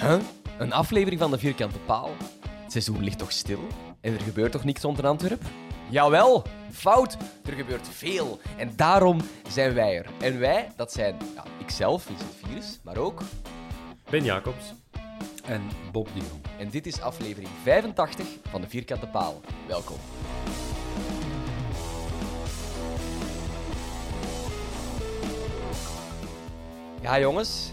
Huh? Een aflevering van de Vierkante Paal? Het seizoen ligt toch stil? En er gebeurt toch niks rond Antwerp? Jawel, fout. Er gebeurt veel. En daarom zijn wij er. En wij, dat zijn ja, ikzelf, Vincent Virus, maar ook... Ben Jacobs. En Bob de Jong. En dit is aflevering 85 van de Vierkante Paal. Welkom. Ja, jongens.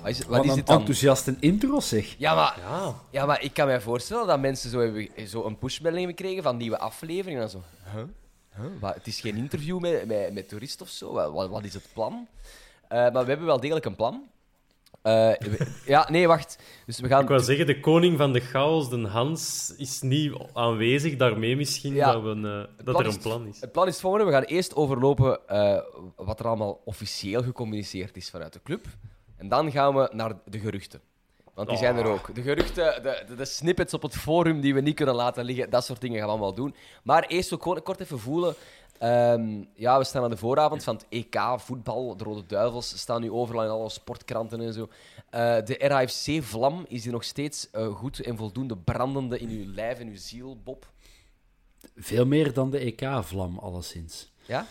Wat is, wat Wat is een dit dan? enthousiaste intro, zeg. Ja maar, Ja. ja, maar ik kan me voorstellen dat mensen zo, hebben, zo een pushmelding hebben gekregen van nieuwe afleveringen. En zo, huh? Huh? Wat, het is geen interview met, met, met toeristen of zo. Wat, is het plan? Eh, maar we hebben wel degelijk een plan. Eh, we- ja, nee, wacht. Dus we gaan... Ik wou zeggen, de koning van de chaos, de Hans, is niet aanwezig. Daarmee misschien Ja. dat, we, een, eh, dat er een plan is. Het plan is het volgende. We gaan eerst overlopen eh, wat er allemaal officieel gecommuniceerd is vanuit de club. En dan gaan we naar de geruchten. Want die zijn er Oh. ook. De geruchten, de, de, de snippets op het forum die we niet kunnen laten liggen, dat soort dingen gaan we allemaal doen. Maar eerst ook kort, kort even voelen. Ehm, ja, we staan aan de vooravond van het EK voetbal. De Rode Duivels staan nu overal in alle sportkranten en zo. Eh, de RAFC-vlam is hier nog steeds eh, goed en voldoende brandende in uw lijf en uw ziel, Bob. Veel meer dan de EK-vlam, alleszins. Ja?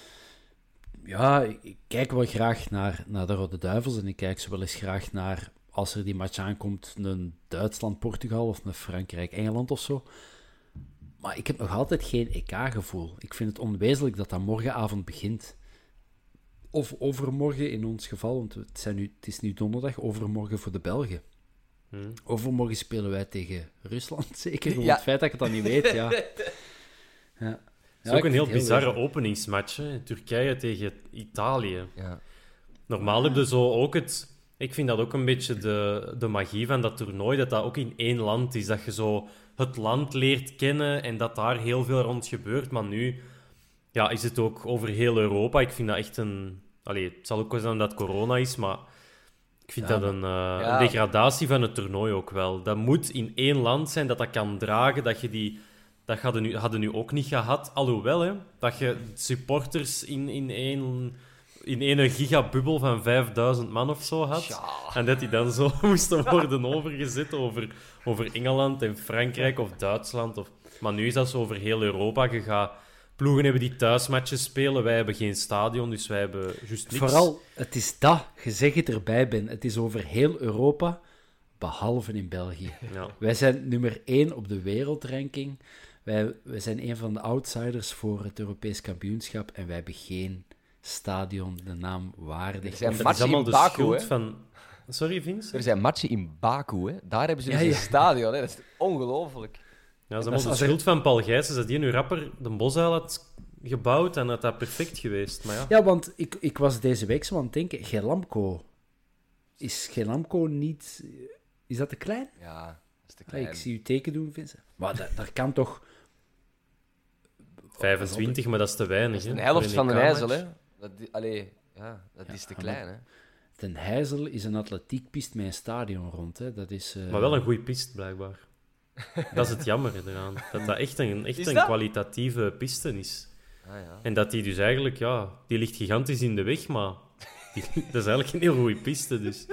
Ja, ik, kijk wel graag naar, naar de Rode Duivels en ik kijk zo wel eens graag naar, als er die match aankomt, een Duitsland-Portugal of een Frankrijk-Engeland of zo. Maar ik heb nog altijd geen EK-gevoel. Ik vind het onwezenlijk dat dat morgenavond begint. Of overmorgen in ons geval, want het, zijn nu, het is nu donderdag, overmorgen voor de Belgen. Overmorgen spelen wij tegen Rusland, zeker. Ja. het feit dat ik het dan niet weet, ja. ja. Het is ook een heel bizarre openingsmatch. Hè. Turkije tegen Italië. Ja. Normaal heb je zo ook het... Ik vind dat ook een beetje de, de magie van dat toernooi, dat dat ook in één land is. Dat je zo het land leert kennen en dat daar heel veel rond gebeurt. Maar nu ja, is het ook over heel Europa. Ik vind dat echt een... Allee, het zal ook wel zijn dat corona is, maar ik vind Ja, dat een, eh, Ja. een degradatie van het toernooi ook wel. Dat moet in één land zijn, dat dat kan dragen, dat je die... Dat hadden nu, hadden nu ook niet gehad. Alhoewel, hè, dat je supporters in, in één in één gigabubbel van 5000 man of zo had. Ja. En dat die dan zo moesten worden overgezet over, over Engeland en Frankrijk of Duitsland. Of... Maar nu is dat zo over heel Europa. Je gaat... Ploegen hebben die thuismatches spelen. Wij hebben geen stadion, dus wij hebben juist niks. Vooral, het is dat, je zegt het erbij bent. Het is over heel Europa, behalve in België. Ja. Wij zijn nummer één op de wereldranking. Wij, wij zijn een van de outsiders voor het Europees kampioenschap en wij hebben geen stadion de naam waardig. Er zijn Dat is matchen allemaal in de Baku, schuld hè? van... Sorry, Vince? Er zijn matchen in Baku, hè. Daar hebben ze dus Ja, een stadion, hè. Dat is ongelooflijk. Ja, dat is allemaal de er- schuld van Paul Gijsens, dat die nu rapper de bosuil had gebouwd en dat dat perfect geweest. Maar ja, Ja, want ik, ik was deze week zo aan het denken, Gelamco. Is Gelamco niet... Is dat te klein? Ja, dat is te Ah, klein. ik zie u teken doen, Vincent. Maar dat, daar kan toch... 25, maar dat is te weinig. Dat is hè, een helft van de. IJssel, hè. Dat, allee, ja, dat is te klein, hè. Ten Heijzel is een atletiekpiste met een stadion rond. Hè. Dat is... eh, Maar wel een goede piste, blijkbaar. Dat is het jammer eraan. Dat dat echt een, echt een kwalitatieve piste is. Ah, ja. En dat die dus eigenlijk, ja, die ligt gigantisch in de weg, maar dat is eigenlijk een heel goede piste, dus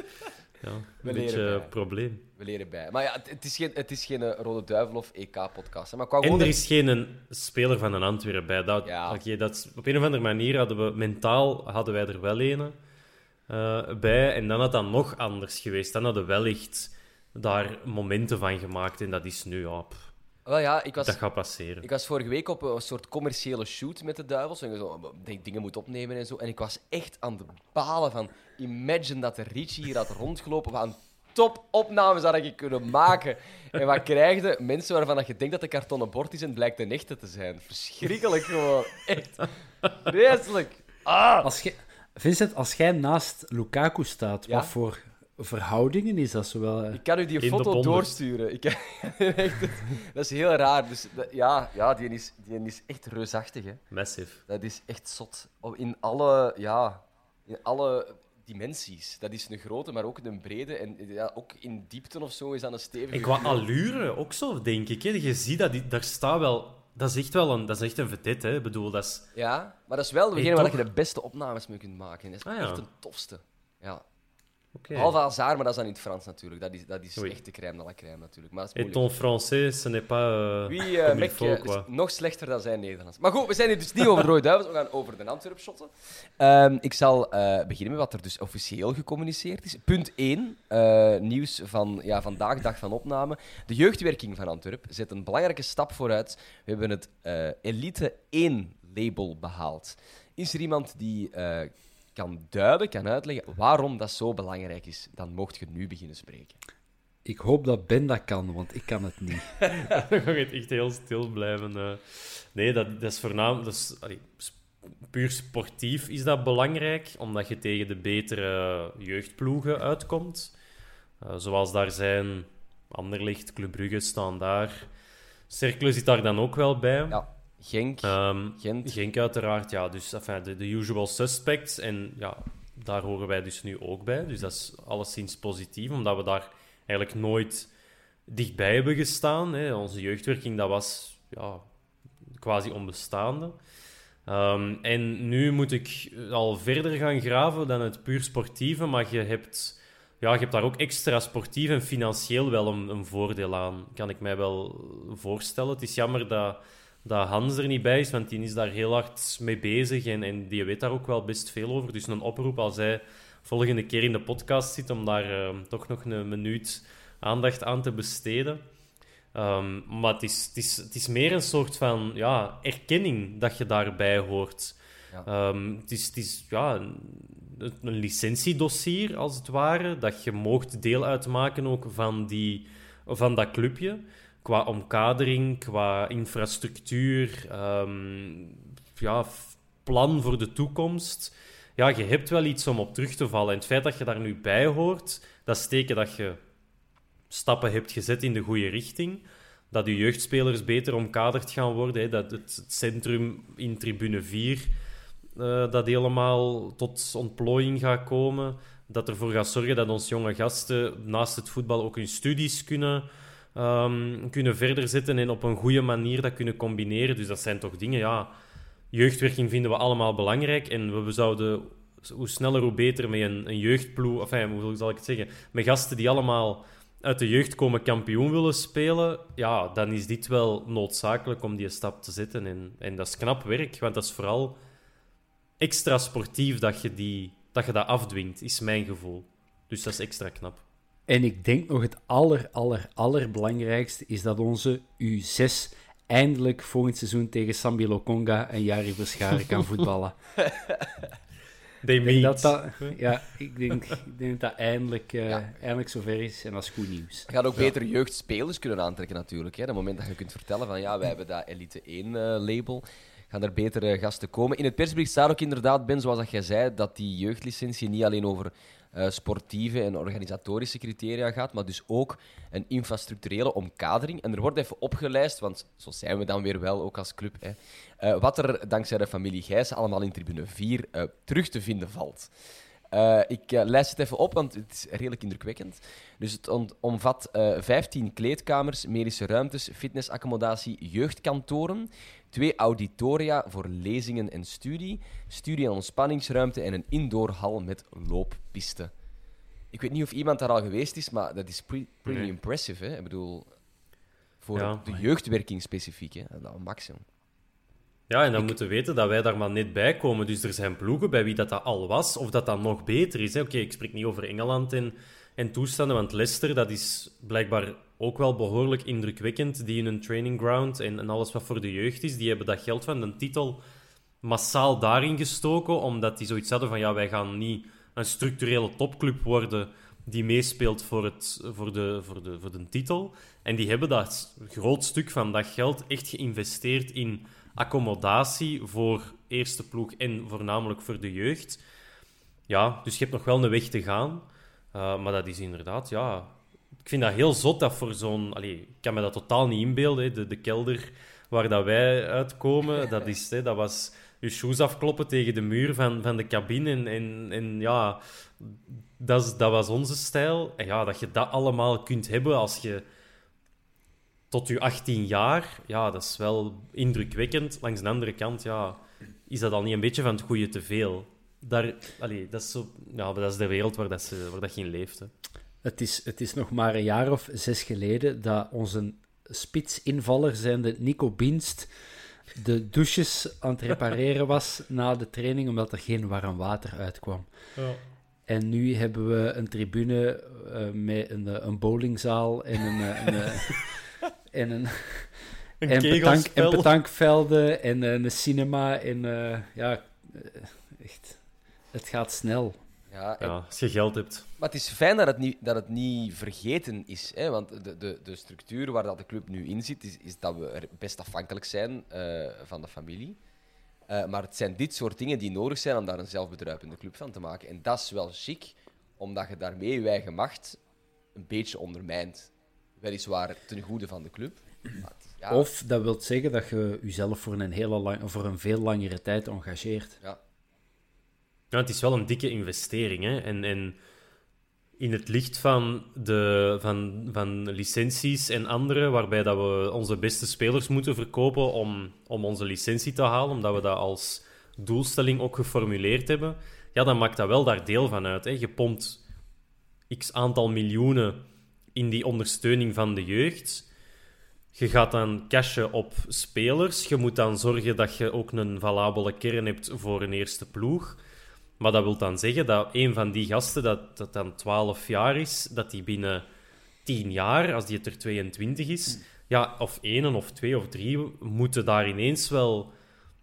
ja, een beetje bij. probleem. We leren bij. Maar ja, het, het is geen, het is geen eh, Rode Duivel of EK-podcast. Maar En er is geen een speler van een Antwerpen bij. Dat, Ja. dat op een of andere manier hadden we mentaal hadden wij er wel een eh, bij. En dan had dat nog anders geweest. Dan hadden we wellicht daar momenten van gemaakt. En dat is nu, ja, pff, Wel ja, ik was, dat gaat passeren. ik was vorige week op een soort commerciële shoot met de Duivels. En ik zo, denk, dingen moet opnemen en zo. En ik was echt aan de balen van... Imagine dat de Richie hier had rondgelopen. Wat een topopnames had ik kunnen maken. En wat krijg je? Mensen waarvan dat je denkt dat de kartonnen bord is en het blijkt een echte te zijn. Verschrikkelijk gewoon. Echt. Vreselijk. Ah! Als Vincent, als jij naast Lukaku staat, Ja. wat voor verhoudingen is dat zowel? eh? Ik kan u die In de foto doorsturen. Ik, echt, dat is heel raar. Dus, dat- ja, ja die, is, die is echt reusachtig. Hè. Massive. Dat is echt zot. In alle, ja, in alle dimensies. Dat is een grote, maar ook een brede. En ja, ook in diepte of zo is dat een stevige... En qua figuur. allure ook zo, denk ik. Hè. Je ziet dat, die- daar staat wel... Dat is echt wel een, dat is echt een vedette, hè. Ik bedoel, dat is... Ja, maar dat is wel degene Hey, waar je de beste opnames mee kunt maken. Dat is Ah, ja. echt een tofste. Ja. Behalve Hazard, maar dat is dan in het Frans natuurlijk. Dat is, dat is echt de crème de la crème natuurlijk. Maar dat is Et moeilijk. ton français, ce n'est pas... faut, eh, quoi. is nog slechter dan zijn Nederlands. Maar goed, we zijn hier dus niet over de Rode Duivels, we gaan over de Antwerp shotten. Ehm, ik zal eh, beginnen met wat er dus officieel gecommuniceerd is. Punt 1, eh, nieuws van ja, vandaag, dag van opname. De jeugdwerking van Antwerp zet een belangrijke stap vooruit. We hebben het eh, Elite 1-label behaald. Is er iemand die kan duiden, kan uitleggen waarom dat zo belangrijk is? Dan mocht je nu beginnen spreken. Ik hoop dat Ben dat kan, want ik kan het niet. Dan ga je echt heel stil blijven. eh. Nee, dat, dat is voornamelijk... Dat is, allee, sp- puur sportief is dat belangrijk, omdat je tegen de betere jeugdploegen uitkomt. Eh, zoals daar zijn Anderlicht, Club Brugge staan daar. Cercle zit daar dan ook wel bij. Ja, Genk, Ehm, Gent. Genk uiteraard, ja. Dus enfin, de, de usual suspects. En ja, daar horen wij dus nu ook bij. Dus dat is alleszins positief, omdat we daar eigenlijk nooit dichtbij hebben gestaan. Hè. Onze jeugdwerking, dat was ja, quasi onbestaande. Ehm, en nu moet ik al verder gaan graven dan het puur sportieve, maar je hebt, ja, je hebt daar ook extra sportief en financieel wel een, een voordeel aan, kan ik mij wel voorstellen. Het is jammer dat, dat Hans er niet bij is, want die is daar heel hard mee bezig en, en die weet daar ook wel best veel over. Dus een oproep als hij volgende keer in de podcast zit, om daar eh, toch nog een minuut aandacht aan te besteden. Ehm, maar het is, het, is, het is meer een soort van ja, erkenning dat je daarbij hoort. Ja. Ehm, het is, het is ja, een, een licentiedossier, als het ware, dat je moogt deel uitmaken ook van, die, van dat clubje. Qua omkadering, qua infrastructuur, ehm, ja, plan voor de toekomst. Ja, je hebt wel iets om op terug te vallen. En het feit dat je daar nu bij hoort, dat is teken dat je stappen hebt gezet in de goede richting. Dat je jeugdspelers beter omkaderd gaan worden. Hè. Dat het het centrum in tribune 4 eh, dat helemaal tot ontplooiing gaat komen. Dat ervoor gaat zorgen dat onze jonge gasten naast het voetbal ook hun studies kunnen, ehm, kunnen verder zetten en op een goede manier dat kunnen combineren. Dus dat zijn toch dingen, ja... Jeugdwerking vinden we allemaal belangrijk en we, zouden hoe sneller hoe beter met een, een jeugdploeg... Enfin, hoe zal ik het zeggen? Met gasten die allemaal uit de jeugd komen kampioen willen spelen, ja, dan is dit wel noodzakelijk om die stap te zetten. En, en dat is knap werk, want dat is vooral extra sportief dat je, die, dat je dat afdwingt, is mijn gevoel. Dus dat is extra knap. En ik denk nog het aller, aller, allerbelangrijkste is dat onze U6 eindelijk volgend seizoen tegen Sambi Lokonga en Jari Verscharen kan voetballen. They Ik denk dat dat, ja, ik denk, ik denk dat dat eindelijk, eh, Ja. eindelijk zover is en dat is goed nieuws. Je gaat ook beter jeugdspelers kunnen aantrekken natuurlijk. Hè. Op het moment dat je kunt vertellen van ja, wij hebben dat Elite 1-label, gaan er betere gasten komen. In het persbericht staat ook inderdaad, Ben, zoals dat jij zei, dat die jeugdlicentie niet alleen over eh, sportieve en organisatorische criteria gaat, maar dus ook een infrastructurele omkadering. En er wordt even opgelijst, want zo zijn we dan weer wel, ook als club, hè, eh, wat er dankzij de familie Gijs allemaal in tribune 4 eh, terug te vinden valt. Uh, ik uh, lijst het even op, want het is redelijk indrukwekkend. Dus het omvat uh, 15 kleedkamers, medische ruimtes, fitnessaccommodatie, jeugdkantoren, twee auditoria voor lezingen en studie, studie- en ontspanningsruimte en een indoorhal met looppiste. Ik weet niet of iemand daar al geweest is, maar dat is pre pretty nee. impressive. Hè? Ik bedoel, voor Ja. de jeugdwerking specifiek, hè? dat is maximum. Ja, en dan moeten we weten dat wij daar maar net bij komen. Dus er zijn ploegen bij wie dat, dat al was, of dat dat nog beter is. Oké, ik spreek niet over Engeland en, en toestanden, want Leicester, dat is blijkbaar ook wel behoorlijk indrukwekkend. Die in een training ground en, en alles wat voor de jeugd is, die hebben dat geld van de titel massaal daarin gestoken, omdat die zoiets hadden van, ja, wij gaan niet een structurele topclub worden die meespeelt voor, het, voor, de, voor, de, voor de titel. En die hebben dat groot stuk van dat geld echt geïnvesteerd in accommodatie voor eerste ploeg en voornamelijk voor de jeugd. Ja, dus je hebt nog wel een weg te gaan. Uh, maar dat is inderdaad, ja... Ik vind dat heel zot dat voor zo'n... Ik kan me dat totaal niet inbeelden. De, de kelder waar dat wij uitkomen, dat, is, hè, dat was je shoes afkloppen tegen de muur van, van de cabine. En, en, en ja, dat, is, dat was onze stijl. En ja, dat je dat allemaal kunt hebben als je tot je 18 jaar, ja, dat is wel indrukwekkend. Langs de andere kant, ja, is dat al niet een beetje van het goede te veel? Daar, allee, dat, is zo, ja, dat is de wereld waar, dat ze, waar dat je in leeft. Hè. Het is, het is nog maar een jaar of zes geleden dat onze spitsinvaller zijnde Nico Bienst de douches aan het repareren was na de training, omdat er geen warm water uitkwam. Ja. En nu hebben we een tribune uh, met een, een bowlingzaal en een... een, een en een, Een en, en betankvelden en uh, een cinema en uh, ja, echt, het gaat snel. Ja, en- Ja, als je geld hebt. Maar het is fijn dat het niet, dat het niet vergeten is. Hè? Want de, de, de structuur waar dat de club nu in zit, is, is dat we er best afhankelijk zijn eh, van de familie. Eh, maar het zijn dit soort dingen die nodig zijn om daar een zelfbedruipende club van te maken. En dat is wel chic, omdat je daarmee je eigen macht een beetje ondermijnt. Weliswaar ten goede van de club. Ja, Of dat wil zeggen dat je jezelf voor een, hele lang, voor een veel langere tijd engageert. ja. Ja, het is wel een dikke investering. Hè? En, en in het licht van, de, van, van licenties en andere, waarbij dat we onze beste spelers moeten verkopen om, om onze licentie te halen, omdat we dat als doelstelling ook geformuleerd hebben, ja, dan maakt dat wel daar deel van uit. Hè? Je pompt x aantal miljoenen in die ondersteuning van de jeugd. Je gaat dan cashen op spelers. Je moet dan zorgen dat je ook een valabele kern hebt voor een eerste ploeg. Maar dat wil dan zeggen dat een van die gasten, dat, dat dan 12 jaar is, dat die binnen 10 jaar, als die het er 22 is, ja, of één of twee of drie, moeten daar ineens wel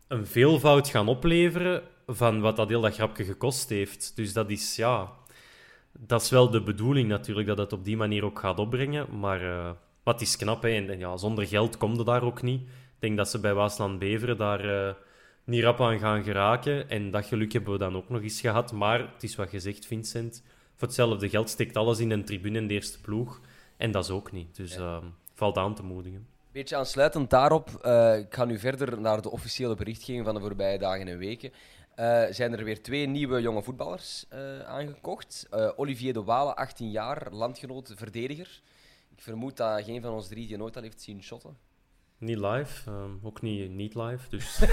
een veelvoud gaan opleveren van wat dat heel dat grapje gekost heeft. Dus dat is, ja... Dat is wel de bedoeling natuurlijk, dat het op die manier ook gaat opbrengen. Maar, eh, maar het is knap, hè. En, en ja, zonder geld komt het daar ook niet. Ik denk dat ze bij Waasland Beveren daar eh, niet rap aan gaan geraken. En dat geluk hebben we dan ook nog eens gehad. Maar het is wat je zegt, Vincent. Voor hetzelfde geld steekt alles in een tribune in de eerste ploeg. En dat is ook niet. Dus eh, valt aan te moedigen. Beetje aansluitend daarop, eh, ik ga nu verder naar de officiële berichtgeving van de voorbije dagen en weken. Eh, zijn er weer twee nieuwe jonge voetballers eh, aangekocht. Eh, Olivier de Walen, 18 jaar, landgenoot, verdediger. Ik vermoed dat geen van ons drie die nooit al heeft zien shotten. Niet live, ehm, ook niet, niet live. Dus.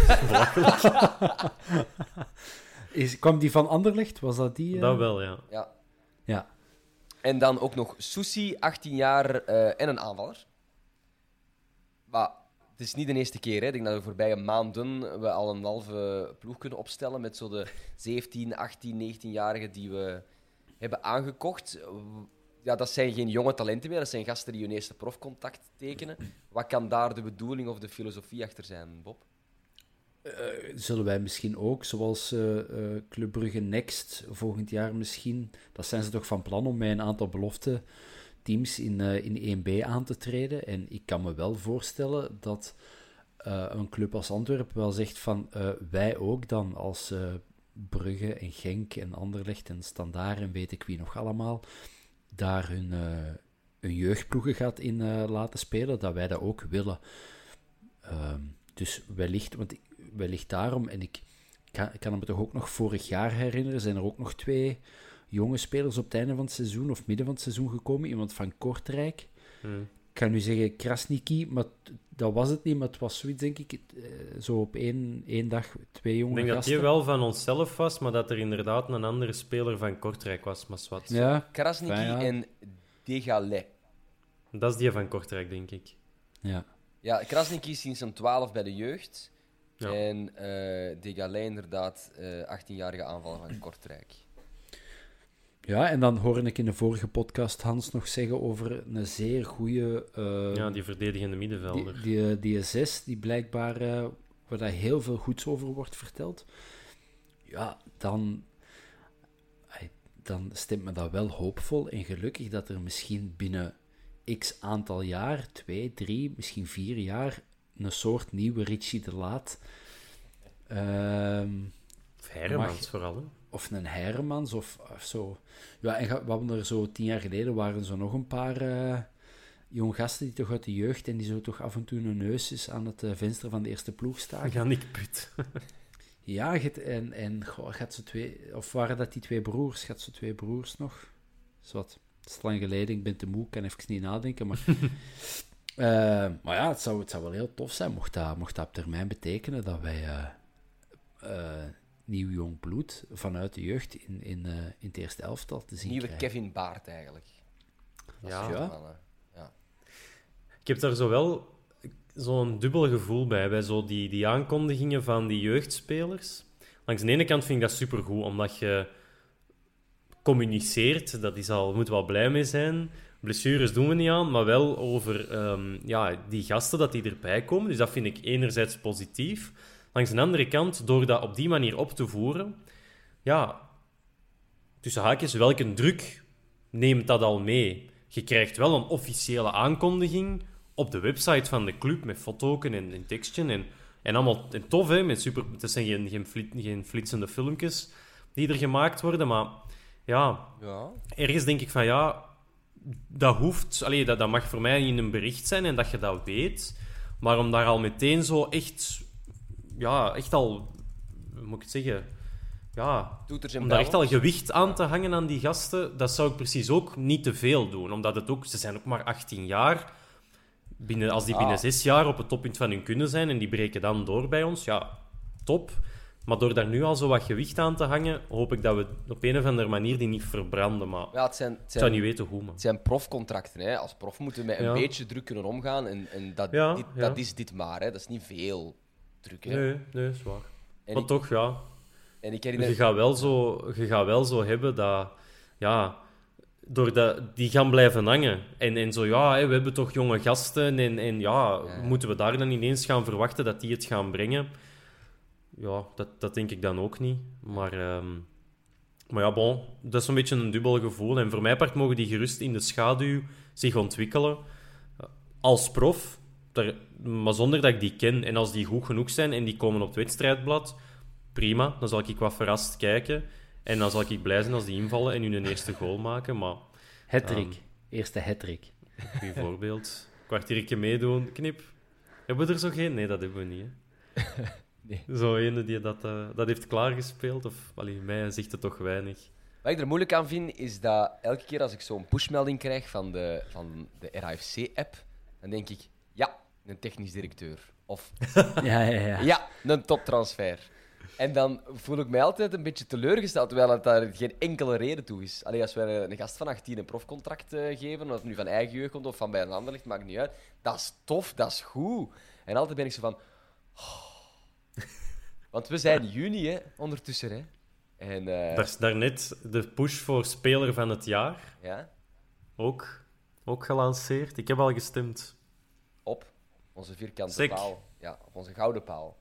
Is, kwam die van Anderlecht? Was dat die? dat wel, ja. Ja. Ja. En dan ook nog Susi, 18 jaar eh, en een aanvaller. Maar het is niet de eerste keer. Hè. Ik denk dat de voorbije maanden we al een halve ploeg kunnen opstellen met zo de 17, 18, 19-jarigen die we hebben aangekocht. Ja, dat zijn geen jonge talenten meer, dat zijn gasten die hun eerste profcontact tekenen. Wat kan daar de bedoeling of de filosofie achter zijn, Bob? Zullen wij misschien ook, zoals eh, eh, Club Brugge Next volgend jaar misschien, dat zijn ze toch van plan om met een aantal belofte teams in, eh, in 1B aan te treden. En ik kan me wel voorstellen dat eh, een club als Antwerpen wel zegt van eh, wij ook dan als Brugge en Genk en Anderlecht en Standaard en weet ik wie nog allemaal, daar hun, hun jeugdploegen gaat in laten spelen, dat wij dat ook willen. Ehm, dus wellicht, want wellicht daarom, en ik, kan, ik kan me toch ook nog vorig jaar herinneren, zijn er ook nog twee jonge spelers op het einde van het seizoen of midden van het seizoen gekomen. Iemand van Kortrijk. Hmm. Ik kan nu zeggen Krasniki, maar dat was het niet. Maar het was zoiets, denk ik, eh, zo op één, één dag twee jonge Ik denk dat die wel van onszelf was, maar dat er inderdaad een andere speler van Kortrijk was, maar zwart. Ja, Krasniki Fijn, ja. en Degalet. Dat is die van Kortrijk, denk ik. ja. Ja, Krasniki is sinds zijn 12 bij de jeugd. Ja. En eh Degalet inderdaad, eh 18-jarige aanvaller van Kortrijk. Ja, en dan hoorde ik in de vorige podcast Hans nog zeggen over een zeer goede... eh, Ja, die verdedigende die, middenvelder. die, die zes, die blijkbaar, eh, waar daar heel veel goeds over wordt verteld. Ja, dan, dan stemt me dat wel hoopvol en gelukkig dat er misschien binnen x aantal jaar, twee, drie, misschien vier jaar, een soort nieuwe Richie de Laat, ehm, Of Hermans vooral, hè. Of een Hermans of, of zo. Ja, en we hadden er zo tien jaar geleden, waren zo nog een paar eh jong gasten die toch uit de jeugd en die zo toch af en toe hun neus is aan het eh, venster van de eerste ploeg staan. Ga ik put. Ja, en, en goh, gaat ze twee, of waren dat die twee broers? Gaat ze twee broers nog? Is wat. Het is lang geleden, ik ben te moe, ik kan even niet nadenken. Maar, Eh, maar ja, het zou, het zou wel heel tof zijn mocht dat, mocht dat op termijn betekenen dat wij eh, nieuw jong bloed vanuit de jeugd in, in, eh, in het eerste elftal te zien Nieuwe krijgen. Kevin Baart eigenlijk. Dat Ja. zo, Ja. Ik heb daar zo wel zo'n dubbel gevoel bij, bij zo die, die aankondigingen van die jeugdspelers. Langs de ene kant vind ik dat supergoed, omdat je communiceert, dat is al, moet wel blij mee zijn. Blessures doen we niet aan, maar wel over ehm, ja, die gasten dat die erbij komen. Dus dat vind ik enerzijds positief. Langs de andere kant, door dat op die manier op te voeren, ja, tussen haakjes, welke druk neemt dat al mee? Je krijgt wel een officiële aankondiging op de website van de club met foto's en, en tekstje en, en allemaal en tof, hè? Met super, het zijn geen, geen, flit- geen flitsende filmpjes die er gemaakt worden, maar ja, Ja. ergens denk ik van ja, dat hoeft, allee, dat, dat mag voor mij in een bericht zijn en dat je dat weet. Maar om daar al meteen zo echt, ja, echt al, hoe moet ik het zeggen, ja, om daar echt al gewicht aan te hangen aan die gasten, dat zou ik precies ook niet te veel doen. Omdat het ook, ze zijn ook maar 18 jaar. Binnen, als die binnen Ah. zes jaar op het toppunt van hun kunnen zijn en die breken dan door bij ons, ja, top. Maar door daar nu al zo wat gewicht aan te hangen, hoop ik dat we op een of andere manier die niet verbranden. Maar Ja, het zijn, het ik zou zijn, niet weten hoe, man. het zijn profcontracten. Hè. Als prof moeten we met een Ja. beetje druk kunnen omgaan. En, en dat, Ja, dit, ja. dat is dit maar. Hè. Dat is niet veel druk. Hè. Nee, nee, zwaar. En, Maar ik, toch, ja. en ik Je herinner... gaat wel zo, je gaat wel zo hebben dat... Ja, door dat, die gaan blijven hangen. En, en zo, ja, hè, we hebben toch jonge gasten. En, en ja, Ja. moeten we daar dan ineens gaan verwachten dat die het gaan brengen? Ja, dat, dat denk ik dan ook niet. Maar, ehm, maar ja, bon, dat is een beetje een dubbel gevoel. En voor mij part mogen die gerust in de schaduw zich ontwikkelen. Als prof, daar, maar zonder dat ik die ken. En als die goed genoeg zijn en die komen op het wedstrijdblad, prima. Dan zal ik wat verrast kijken. En dan zal ik blij zijn als die invallen en hun eerste goal maken. Maar, Hattrick. Ehm. Eerste hattrick. goed voorbeeld. Kwartiertje meedoen, knip. Hebben we er zo geen? Nee, dat hebben we niet. Hè? Nee. Zo ene die dat, eh, dat heeft klaargespeeld. Of, allee, mij zegt het toch weinig. Wat ik er moeilijk aan vind, is dat elke keer als ik zo'n pushmelding krijg van de, van de RAFC-app, dan denk ik, een technisch directeur. Of Ja, ja, ja. ja, een toptransfer. En dan voel ik mij altijd een beetje teleurgesteld, terwijl het daar geen enkele reden toe is. Alleen als wij een gast van 18 een profcontract eh, geven, of het nu van eigen jeugd komt of van bij een ander ligt, maakt niet uit. Dat is tof, dat is goed. En altijd ben ik zo van... oh. Want we zijn juni, hè, ondertussen, hè. En, eh, Daar is daarnet de push voor speler van het jaar. ja, Ook, ook gelanceerd. Ik heb al gestemd. op onze vierkante Sick. paal. Ja, op onze gouden paal.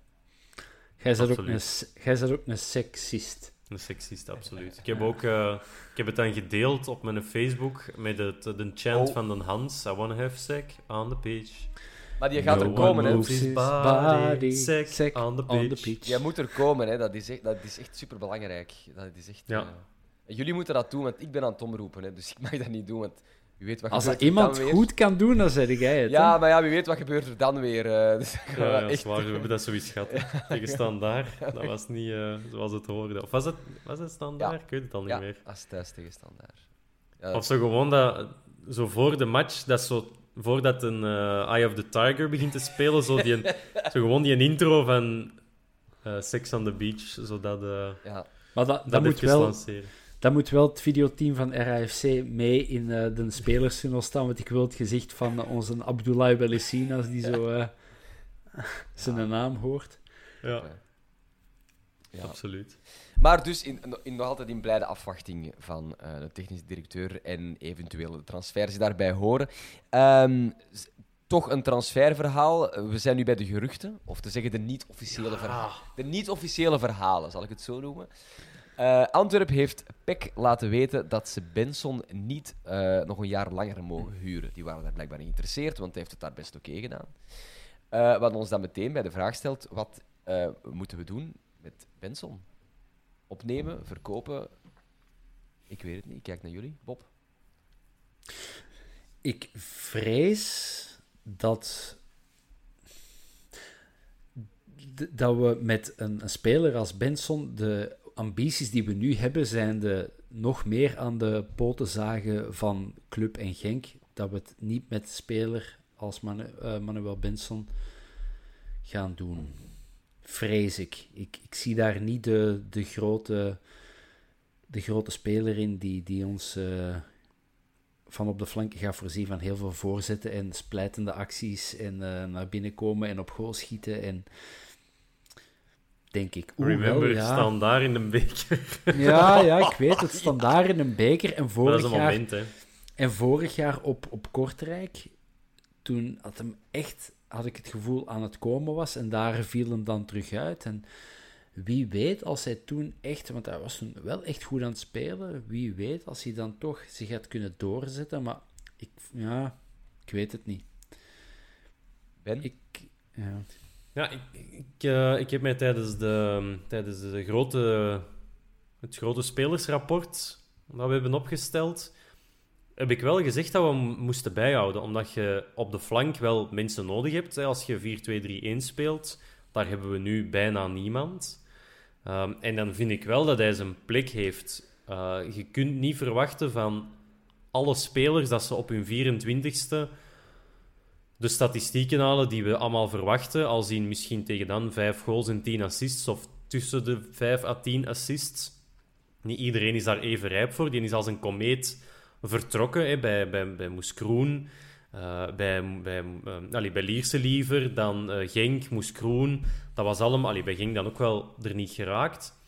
Jij bent ook een, s- jij bent ook een seksist. Een seksist, absoluut. Ik heb, ook, eh, ik heb het dan gedeeld op mijn Facebook met het, de chant Oh. van de Hans. I wanna have sex on the beach. Maar die gaat er komen, hè. body, body, sick sick on the on the pitch. Die moet er komen, hè. Dat is echt, dat is echt superbelangrijk. Dat is echt... Ja. eh, jullie moeten dat doen, want ik ben aan het omroepen, hè. Dus ik mag dat niet doen, want Wie weet wat Als er iemand dan weer. goed kan doen, dan zeg jij het. Ja, hè? maar ja, wie weet wat gebeurt er dan weer. eh, dus Ja, ja, echt- zwaar. We hebben dat zoiets gehad. Tegen Standaard. Dat was niet eh, zoals het hoorde. Of was het, was het Standaard? Ja. Ik weet het al niet Ja, meer. als thuis tegen standaard. Ja, Of zo gewoon dat, zo voor de match, dat zo, voordat een eh, Eye of the Tiger begint te spelen, zo, die, zo gewoon die intro van eh, Sex on the Beach, zodat eh ja. Maar dat, dat, dat moet wel, lanceren. Dat moet wel het videoteam van RAFC mee in eh, de spelerstunnel staan, want ik wil het gezicht van onze Abdullah Belissin als die zo eh, zijn naam hoort. Ja, Ja. absoluut. Maar dus in, in, nog altijd in blijde afwachting van eh, de technische directeur en eventuele transfers die daarbij horen. Ehm, toch een transferverhaal. We zijn nu bij de geruchten, of te zeggen de niet-officiële verhalen. De niet-officiële verhalen, zal ik het zo noemen. Eh Antwerp heeft PEC laten weten dat ze Benson niet eh, nog een jaar langer mogen huren. Die waren daar blijkbaar geïnteresseerd, want hij heeft het daar best oké gedaan. Eh, wat ons dan meteen bij de vraag stelt, wat moeten we doen met Benson? Opnemen, verkopen? Ik weet het niet. Ik kijk naar jullie. Bob? Ik vrees dat, dat we met een, een speler als Benson de ambities die we nu hebben, zijn de nog meer aan de poten zagen van Club en Genk. Dat we het niet met speler als eh, Manuel Benson gaan doen. Vrees ik. Ik, ik zie daar niet de, de, grote, de grote speler in die, die ons eh, van op de flanken gaat voorzien van heel veel voorzetten en splijtende acties en eh, naar binnen komen en op goal schieten. En denk ik, oeh, Remember, wel, ja. staan daar in een beker. Ja, ja, ik weet het. Standaard in een beker. En Maar dat vorig is een jaar, moment, hè. en vorig jaar op, op Kortrijk, toen had hem echt, had ik het gevoel, aan het komen was. En daar viel hem dan terug uit. En wie weet als hij toen echt, want hij was toen wel echt goed aan het spelen. Wie weet als hij dan toch zich had kunnen doorzetten. Maar ik, ja, ik weet het niet. Ben? Ik, ja. Ja, ik, eh, ik heb mij tijdens, de, tijdens de grote, het grote spelersrapport dat we hebben opgesteld, heb ik wel gezegd dat we moesten bijhouden. Omdat je op de flank wel mensen nodig hebt. Als je 4-2-3-1 speelt, daar hebben we nu bijna niemand. Ehm, en dan vind ik wel dat hij zijn plek heeft. Eh, je kunt niet verwachten van alle spelers dat ze op hun 24ste de statistieken halen die we allemaal verwachten. Al zien misschien tegen dan 5 goals en 10 assists, of tussen de 5 à 10 assists. Niet iedereen is daar even rijp voor. Die is als een komeet vertrokken hè, bij, bij, bij Moes Kroen, eh, bij, bij, allee, bij Lierse liever, dan eh, Genk, Moes Kroen. Dat was allemaal, allee, bij Genk dan ook wel er niet geraakt.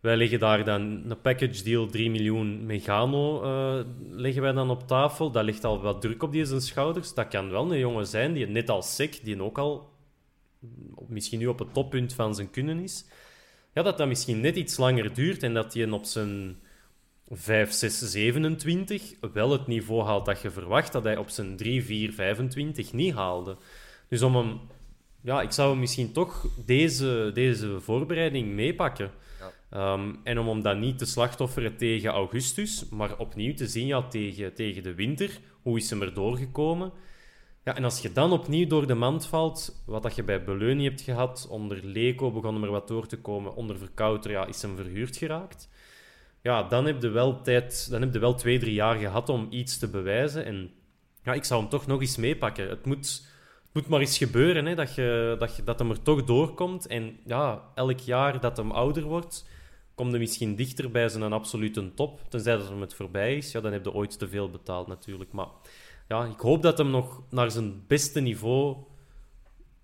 Wij leggen daar dan een package deal 3 miljoen Megano eh, leggen wij dan op tafel. Dat ligt al wat druk op die zijn schouders. Dat kan wel een jongen zijn die net als Sek, die ook al misschien nu op het toppunt van zijn kunnen is. Ja, dat dat misschien net iets langer duurt en dat hij op zijn 5, 6, 27 wel het niveau haalt dat je verwacht dat hij op zijn 3, 4, 25 niet haalde. Dus om hem, ja, ik zou hem misschien toch deze, deze voorbereiding meepakken. Ehm, en om hem dan niet te slachtofferen tegen augustus, maar opnieuw te zien ja, tegen, tegen de winter. Hoe is hem er doorgekomen? Ja, en als je dan opnieuw door de mand valt, wat dat je bij Beleunie hebt gehad, onder Leco begon hem er wat door te komen, onder Verkouter ja, is hem verhuurd geraakt. Ja, dan heb je wel tijd, dan heb je wel twee, drie jaar gehad om iets te bewijzen. En ja, ik zou hem toch nog eens meepakken. Het moet, het moet maar eens gebeuren, hè, dat, je, dat, je, dat hem er toch doorkomt. En ja, elk jaar dat hem ouder wordt, komt hij misschien dichter bij zijn absolute top. Tenzij dat hem het voorbij is, ja, dan heb je ooit te veel betaald natuurlijk. Maar ja, ik hoop dat hem nog naar zijn beste niveau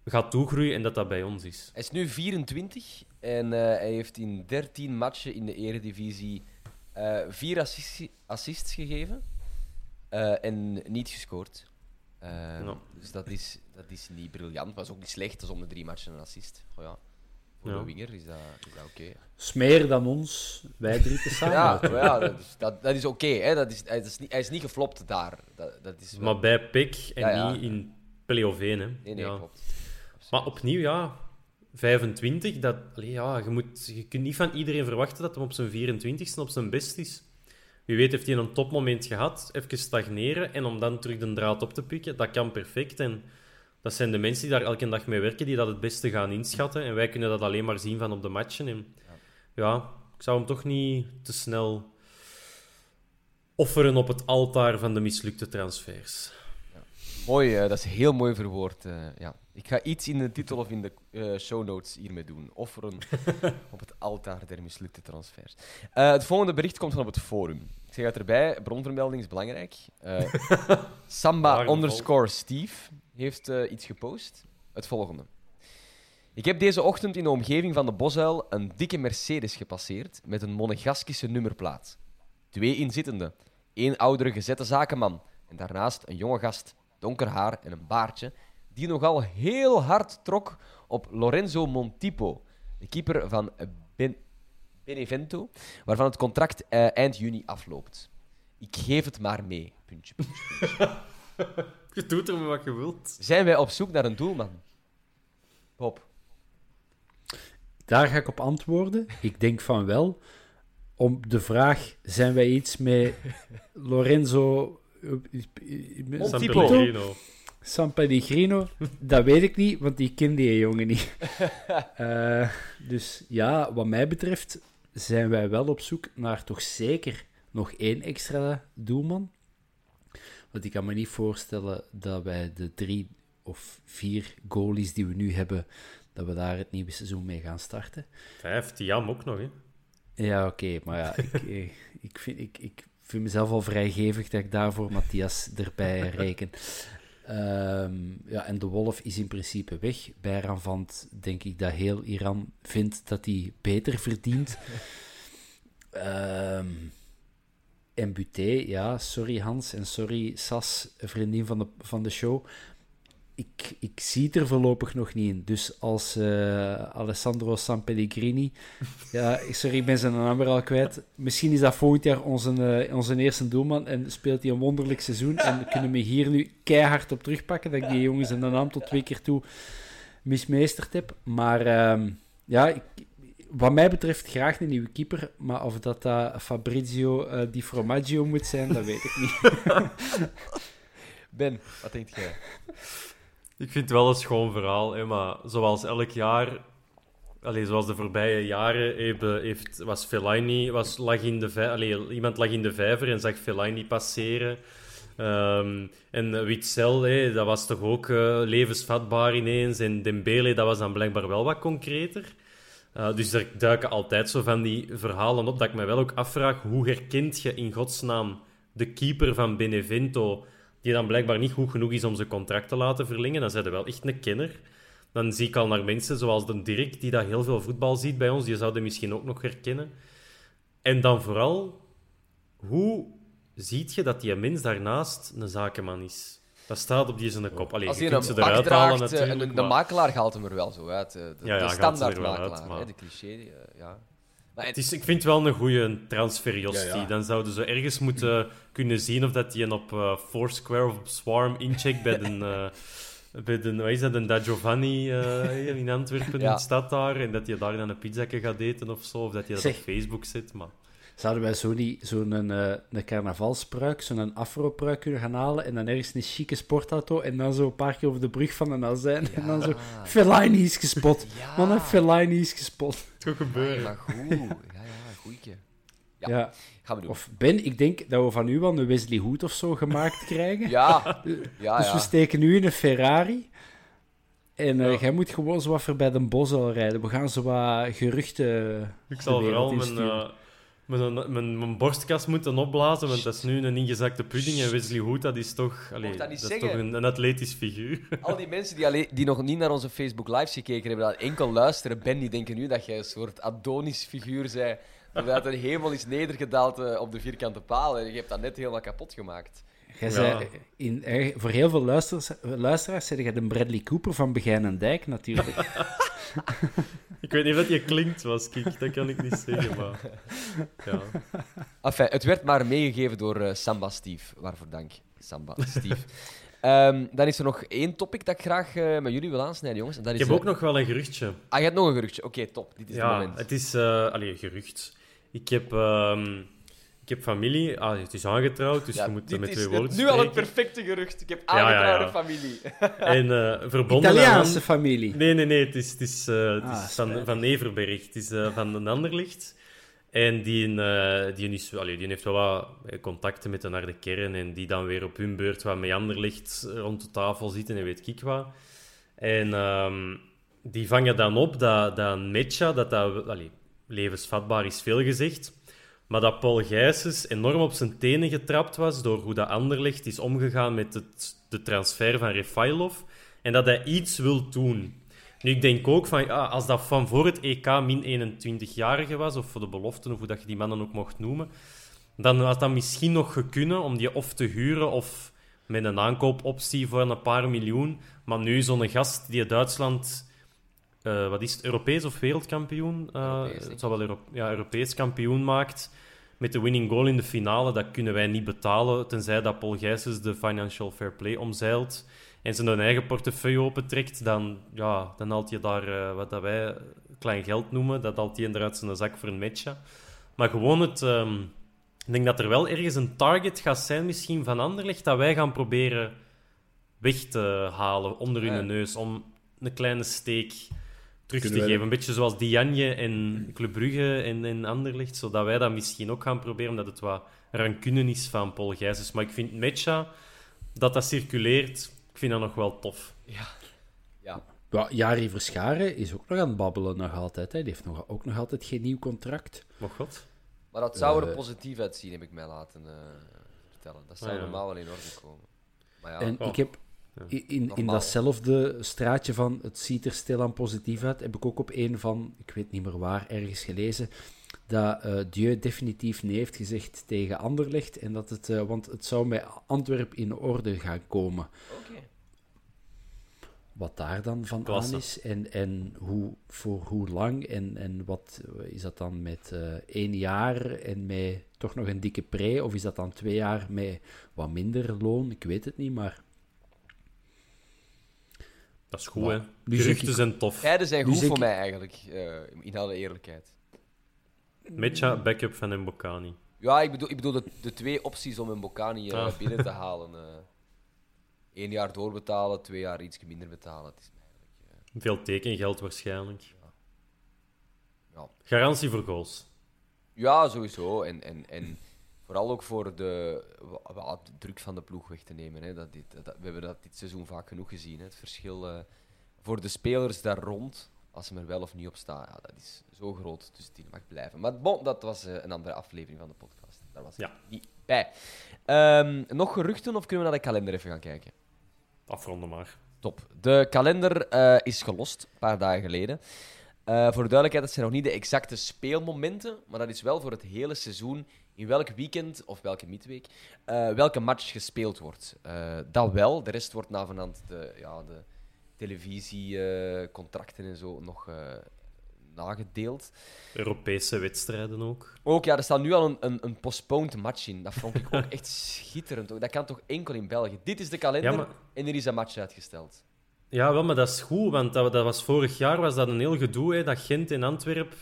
gaat toegroeien en dat dat bij ons is. Hij is nu 24 en eh, hij heeft in 13 matchen in de Eredivisie eh vier assists, assists gegeven eh, en niet gescoord. Dus dat is, dat is niet briljant, maar is ook niet slecht. Dat is om de drie matchen een assist. Oh ja, voor Ja. een winger is dat, is dat oké. Smeer dan ons, wij drie te samen. Ja, maar ja, dat is, dat, dat is oké. hè. dat is, hij, is niet, hij is niet geflopt daar. Dat, dat is wel- Maar bij PEC en Ja, ja. niet in play-off 1. Hè. Nee, nee, ja. klopt. Maar opnieuw, ja, 25, dat, allee, ja, je, moet, je kunt niet van iedereen verwachten dat hij op zijn 24ste op zijn best is. Wie weet heeft hij een topmoment gehad, even stagneren en om dan terug de draad op te pikken. Dat kan perfect. En dat zijn de mensen die daar elke dag mee werken, die dat het beste gaan inschatten. En wij kunnen dat alleen maar zien van op de matchen. En ja, ik zou hem toch niet te snel offeren op het altaar van de mislukte transfers. Mooi, uh, dat is heel mooi verwoord. Uh, ja. Ik ga iets in de titel of in de uh, show notes hiermee doen. Offeren op het altaar der mislukte transfers. het volgende bericht komt van op het forum. Ik zeg het erbij, bronvermelding is belangrijk. Samba underscore Steve heeft iets gepost. Het volgende. Ik heb deze ochtend in de omgeving van de Bosuil een dikke Mercedes gepasseerd met een monegaskische nummerplaat. Twee inzittenden. Eén oudere gezette zakenman en daarnaast een jonge gast donker haar en een baardje, die nogal heel hard trok op Lorenzo Montipo, de keeper van ben Benevento, waarvan het contract uh, eind juni afloopt. Ik geef het maar mee. Puntje, puntje, je doet er wat je wilt. Zijn wij op zoek naar een doelman? Hop. Daar ga ik op antwoorden. Ik denk van wel. Om de vraag: zijn wij iets met Lorenzo San Pellegrino. San Pellegrino, dat weet ik niet, want die kende die jongen niet. Uh, dus ja, wat mij betreft zijn wij wel op zoek naar toch zeker nog één extra doelman. Want ik kan me niet voorstellen dat wij de drie of vier goalies die we nu hebben, dat we daar het nieuwe seizoen mee gaan starten. Vijf, Tiam ook nog, hè? Ja, oké, maar ja, ik, ik, ik, vind, ik, ik vind mezelf al vrijgevig dat ik daarvoor Matthias erbij reken. Um, ja, en de Wolf is in principe weg. Bij Ranvant denk ik dat heel Iran vindt dat hij beter verdient. Um, en Buté, ja, sorry Hans en sorry Sas, vriendin van de, van de show ik, ik zie het er voorlopig nog niet in. Dus als uh, Alessandro San Pellegrini... ja, sorry, ik ben zijn naam weer al kwijt. Misschien is dat volgend jaar onze, uh, onze eerste doelman en speelt hij een wonderlijk seizoen. En kunnen we hier nu keihard op terugpakken dat ik die jongens zijn naam tot twee keer toe mismeesterd heb. Maar uh, ja, ik, wat mij betreft graag een nieuwe keeper. Maar of dat uh, Fabrizio uh, Di Formaggio moet zijn, dat weet ik niet. ben, wat denk jij? Ik vind het wel een schoon verhaal, hè, maar zoals elk jaar, allez, zoals de voorbije jaren, heeft, was Fellaini, was, lag in de allez, iemand lag in de vijver en zag Fellaini passeren. Um, en Witzel, hè, dat was toch ook uh, levensvatbaar ineens. En Dembele, dat was dan blijkbaar wel wat concreter. Uh, dus er duiken altijd zo van die verhalen op dat ik me wel ook afvraag, hoe herkent je in godsnaam de keeper van Benevento die dan blijkbaar niet goed genoeg is om zijn contract te laten verlengen, dan zijn er wel echt een kenner. Dan zie ik al naar mensen zoals de Dirk, die dat heel veel voetbal ziet bij ons, die zouden misschien ook nog herkennen. En dan vooral, hoe ziet je dat die mens daarnaast een zakenman is? Dat staat op die zijn kop. Allee, Als je kunt ze eruit draagt, halen natuurlijk. De, de, makelaar haalt hem er wel zo uit. De, ja, ja, de standaard makelaar, uit, maar... de cliché. Uh, ja. Maar het is, ik vind het wel een goede transfer, Dan zouden ze ergens moeten kunnen zien of dat hij op uh, Foursquare of op Swarm incheckt bij de... Uh, bij de, wat is dat, een Da Giovanni uh, in Antwerpen, ja. staat daar. En dat je daar dan een pizza gaat eten of zo. Of dat je dat zeg, op Facebook zit. Maar... Zouden wij zo'n zo een, uh, een carnavalspruik, zo'n afropruik kunnen gaan halen en dan ergens een chique sportauto en dan zo een paar keer over de brug van een azijn ja. en dan zo Fellaini is gespot. Ja. Man, Fellaini is gespot. Het gaat gebeuren. Ja, goed. Ja, ja, goeie. Ja. ja. Gaan we doen. Of Ben, ik denk dat we van u wel een Wesley Hood of zo gemaakt krijgen. ja. ja. Dus we steken nu in een Ferrari. En uh, jij moet gewoon zo wat voorbij de bos al rijden. We gaan zo wat geruchten. Ik zal vooral mijn, mijn, mijn, mijn borstkas moeten opblazen, want dat is nu een ingezakte pudding. En Wesley Hood, dat is toch, allee, dat, dat is toch een, een, atletisch figuur. Al die mensen die, alleen, die nog niet naar onze Facebook Lives gekeken hebben, dat enkel luisteren, Ben, die denken nu dat jij een soort Adonis-figuur bent. Dat een hemel is nedergedaald uh, op de vierkante paal. En je hebt dat net helemaal kapot gemaakt. Jij zei, in, voor heel veel luisteraars, luisteraars zei je de Bradley Cooper van Begijn en Dijk, natuurlijk. ik weet niet wat je klinkt, was Kik. Dat kan ik niet zeggen, maar... Ja. Enfin, het werd maar meegegeven door uh, Samba Steve. Waarvoor dank, Samba Steve. um, dan is er nog één topic dat ik graag uh, met jullie wil aansnijden, jongens. En dat ik is, heb ook nog wel een geruchtje. Ah, je hebt nog een geruchtje. Oké, top. Dit is ja, het moment. het is... Uh, allee, gerucht. Ik heb... Um, ik heb familie. Ah, het is aangetrouwd, dus Ja, je moet met is twee het- woorden nu al het perfecte gerucht. Ik heb Ja, ja, aangetrouwde ja. familie. En eh, verbonden Italiaanse aan... familie. Nee, nee, nee. Het is, het is, eh, het Ah, is van, spijtig. van Everberg. Het is eh, van een Anderlicht. En die, eh, die, is, allee, die heeft wel wat contacten met de naar de kern. En die dan weer op hun beurt wat met Anderlicht rond de tafel zitten en weet ik wat. En ehm, die vangen dan op dat, dat een dat dat... Allee, levensvatbaar is veel gezegd. Maar dat Paul Gijsens enorm op zijn tenen getrapt was door hoe dat Anderlecht is omgegaan met het, de transfer van Refailov. En dat hij iets wil doen. Nu, ik denk ook van, ja, als dat van voor het EK min 21-jarige was, of voor de beloften, of hoe dat je die mannen ook mocht noemen, dan had dat misschien nog gekunnen om die of te huren of met een aankoopoptie voor een paar miljoen. Maar nu zo'n gast die Duitsland, eh, wat is het, Europees of wereldkampioen? Eh, Europees, het zal wel Euro ja, Europees kampioen maakt. Met de winning goal in de finale, dat kunnen wij niet betalen, tenzij dat Paul Gijsens de financial fair play omzeilt en zijn eigen portefeuille opentrekt, dan, ja, dan haalt je daar eh, wat dat wij klein geld noemen, dat haalt hij eruit zijn zak voor een matcha. Maar gewoon het... ehm, ik denk dat er wel ergens een target gaat zijn, misschien van Anderlecht, dat wij gaan proberen weg te halen onder Ja. hun neus, om een kleine steek terug Kunnen te geven. Een beetje zoals Dianje en Club Brugge en, en Anderlecht, zodat wij dat misschien ook gaan proberen, omdat het wat rancune is van Paul Gijsens. Maar ik vind Mecha, dat dat circuleert, ik vind dat nog wel tof. Ja. Ja, Jari Verscharen is ook nog aan het babbelen nog altijd. Hè. Die heeft nog, ook nog altijd geen nieuw contract. Maar god. Maar dat zou er Eh. positief uitzien, heb ik mij laten eh, vertellen. Dat zou Ah, ja. normaal wel in orde komen. Maar ja, en oh. ik heb in, in, datzelfde straatje van het ziet er stilaan positief uit, heb ik ook op een van, ik weet niet meer waar, ergens gelezen, dat eh Dieu definitief nee heeft gezegd tegen Anderlecht. En dat het, eh, want het zou met Antwerp in orde gaan komen. oké. Wat daar dan van Klasse. aan is en, en hoe, voor hoe lang en, en wat is dat dan met eh, één jaar en met toch nog een dikke pre of is dat dan twee jaar met wat minder loon? Ik weet het niet, maar Dat is goed, Maar hè. Geruchten zijn tof. Tijden zijn goed voor ik- mij eigenlijk, eh, in alle eerlijkheid. Mecha, backup van Mbokani. Ja, ik bedoel, ik bedoel de, de twee opties om eh, Ah. binnen te halen. eh Eén jaar doorbetalen, twee jaar iets minder betalen. Het is eigenlijk, eh, Veel tekengeld waarschijnlijk. ja. Garantie voor goals. ja, sowieso. En, en, en vooral ook voor de, druk van de ploeg weg te nemen. Hè. Dat dit, dat, we hebben dat dit seizoen vaak genoeg gezien. Hè. Het verschil eh, voor de spelers daar rond, als ze er wel of niet op staan, ja, dat is zo groot. Dus die mag blijven. Maar bon, dat was eh, een andere aflevering van de podcast. Daar was Ja. ik niet bij. Ehm, nog geruchten of kunnen we naar de kalender even gaan kijken? Afronden maar. Top. De kalender eh, is gelost, een paar dagen geleden. Voor de duidelijkheid, dat zijn nog niet de exacte speelmomenten, maar dat is wel voor het hele seizoen in welk weekend of welke midweek eh, welke match gespeeld wordt. Eh, dat wel, de rest wordt navenant de, ja, de televisiecontracten en zo nog eh, nagedeeld. Europese wedstrijden ook. Ook, ja, er staat nu al een, een, een postponed match in. Dat vond ik ook echt schitterend. Dat kan toch enkel in België. Dit is de kalender Ja, maar- en er is een match uitgesteld. Ja, wel, maar dat is goed, want dat, dat was vorig jaar was dat een heel gedoe, hè, dat Gent en Antwerp,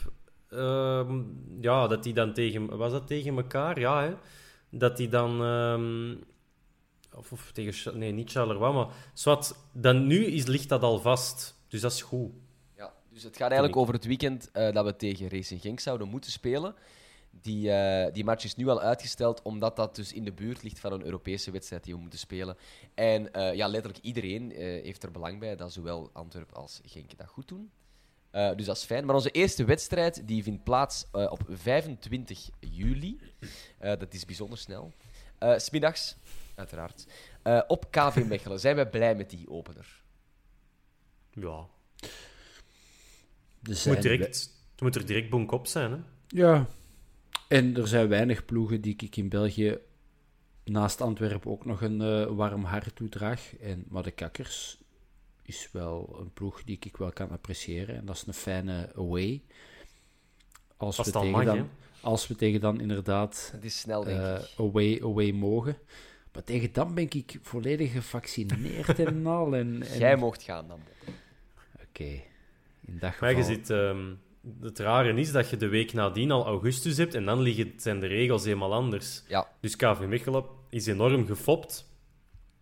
ehm, ja, dat die dan tegen, was dat tegen elkaar? Ja, hè? Dat die dan, ehm, of, tegen, nee, niet Charleroi, maar zwart, dan nu is, ligt dat al vast, dus dat is goed. Ja, dus het gaat eigenlijk over het weekend eh, dat we tegen Racing Genk zouden moeten spelen. Die, eh, die match is nu al uitgesteld, omdat dat dus in de buurt ligt van een Europese wedstrijd die we moeten spelen. En eh, ja, letterlijk iedereen heeft er belang bij dat zowel Antwerp als Genk dat goed doen. Eh, dus dat is fijn. Maar onze eerste wedstrijd die vindt plaats eh, op 25 juli. Eh, dat is bijzonder snel. Eh, S Smiddags, uiteraard. Eh, op KV Mechelen. Zijn we blij met die opener? Ja, er het zijn moet, direct, het moet er direct bonk op zijn, hè. Ja, en er zijn weinig ploegen die ik in België naast Antwerpen ook nog een eh, warm hart toedraag. En, maar de Kakkers is wel een ploeg die ik wel kan appreciëren. En dat is een fijne away. Als, Als we tegen, mag, dan, als we tegen dan inderdaad Het is snel, denk eh, away, away mogen. Maar tegen dan ben ik volledig gevaccineerd en al. En, en... Jij mocht gaan dan. Oké, in dat Maar je geval... ziet, ehm, het rare is dat je de week nadien al augustus hebt en dan liggen, zijn de regels helemaal anders. Ja, Dus KV Mechelen is enorm gefopt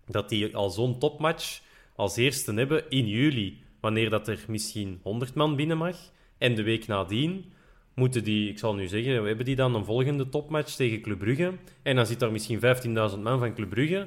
dat die al zo'n topmatch als eerste hebben in juli, wanneer dat er misschien 100 man binnen mag. En de week nadien moeten die, ik zal nu zeggen, we hebben die dan een volgende topmatch tegen Club Brugge. En dan zit daar misschien 15.000 man van Club Brugge.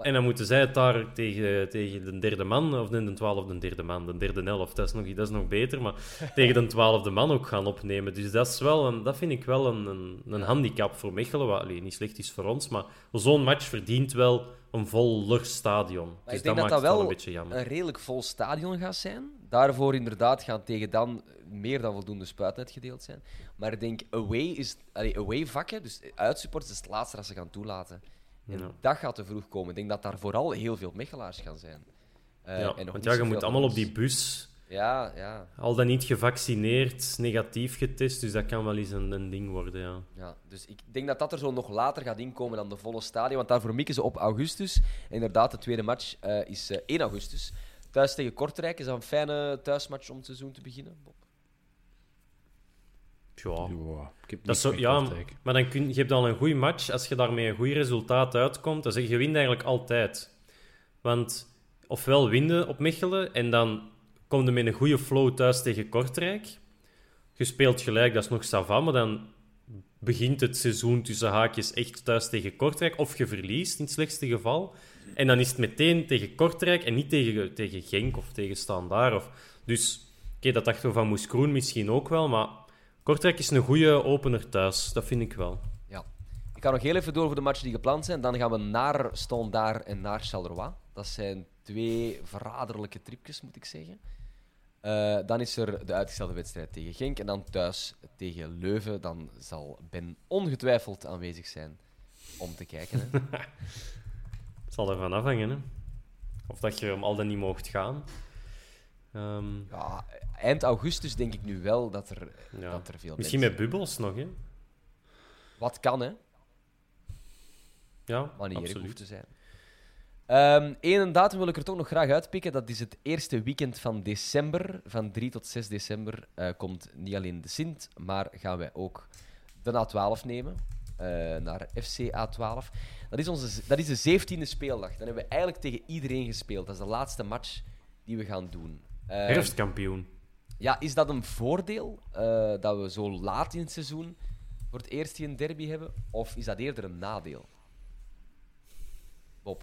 En dan moeten zij het daar tegen, tegen de derde man, of de twaalfde derde man, de derde elf, dat is nog, dat is nog beter, maar tegen de twaalfde man ook gaan opnemen. Dus dat, is wel een, dat vind ik wel een, een, een handicap voor Mechelen, wat allee, niet slecht is voor ons, maar zo'n match verdient wel een voller stadion. Maar dus ik denk dat dat wel een beetje jammer. een redelijk vol stadion gaat zijn. Daarvoor inderdaad gaan tegen dan meer dan voldoende spuitnet gedeeld zijn. Maar ik denk, away, is, allee, away vakken, dus uitsupporters, is het laatste dat ze gaan toelaten. En Ja. dat gaat te vroeg komen. Ik denk dat daar vooral heel veel Mechelaars gaan zijn. Eh, ja, en nog want ja, je moet allemaal op die bus, Ja, ja, al dan niet gevaccineerd, negatief getest, dus dat kan wel eens een, een ding worden, ja. ja. Dus ik denk dat dat er zo nog later gaat inkomen dan de volle stadion. Want daarvoor mikken ze op augustus. En inderdaad, de tweede match eh, is eh, 1 augustus. Thuis tegen Kortrijk. Is dat een fijne thuismatch om het seizoen te beginnen? Bob? Ja, Ja, ik heb Dat is niks zo, ja, maar dan kun, je hebt al een goede match. Als je daarmee een goed resultaat uitkomt, dan zeg je, je wint eigenlijk altijd. Want ofwel winnen op Mechelen en dan kom je met een goede flow thuis tegen Kortrijk. Je speelt gelijk, dat is nog sava, maar dan begint het seizoen tussen haakjes echt thuis tegen Kortrijk. Of je verliest, in het slechtste geval. En dan is het meteen tegen Kortrijk en niet tegen, tegen Genk of tegen Standaard. Of, dus, dat dachten we van Moes Kroen misschien ook wel, maar Kortrijk is een goede opener thuis. Dat vind ik wel. Ja. Ik ga nog heel even door voor de matchen die gepland zijn. Dan gaan we naar Standaard en naar Charleroi. Dat zijn twee verraderlijke tripjes, moet ik zeggen. Eh, dan is er de uitgestelde wedstrijd tegen Genk. En dan thuis tegen Leuven. Dan zal Ben ongetwijfeld aanwezig zijn om te kijken. Hè. Het zal ervan afhangen, hè. Of dat je hem al dan niet mocht gaan. Ehm, ja, eind augustus denk ik nu wel dat er, ja. dat er veel Misschien mensen... met bubbels nog, hè. Wat kan, hè? Ja, Wanneer het absoluut. hoeft te zijn. Ehm Eén datum wil ik er toch nog graag uitpikken. Dat is het eerste weekend van december. Van 3 tot 6 december eh, komt niet alleen de Sint, maar gaan wij ook de A12 nemen. eh, naar FC A12. Dat is, onze, dat is de 17e speeldag. Dan hebben we eigenlijk tegen iedereen gespeeld. Dat is de laatste match die we gaan doen. Eh, Herfstkampioen. ja, is dat een voordeel eh, dat we zo laat in het seizoen voor het eerst hier een derby hebben? Of is dat eerder een nadeel? Bob,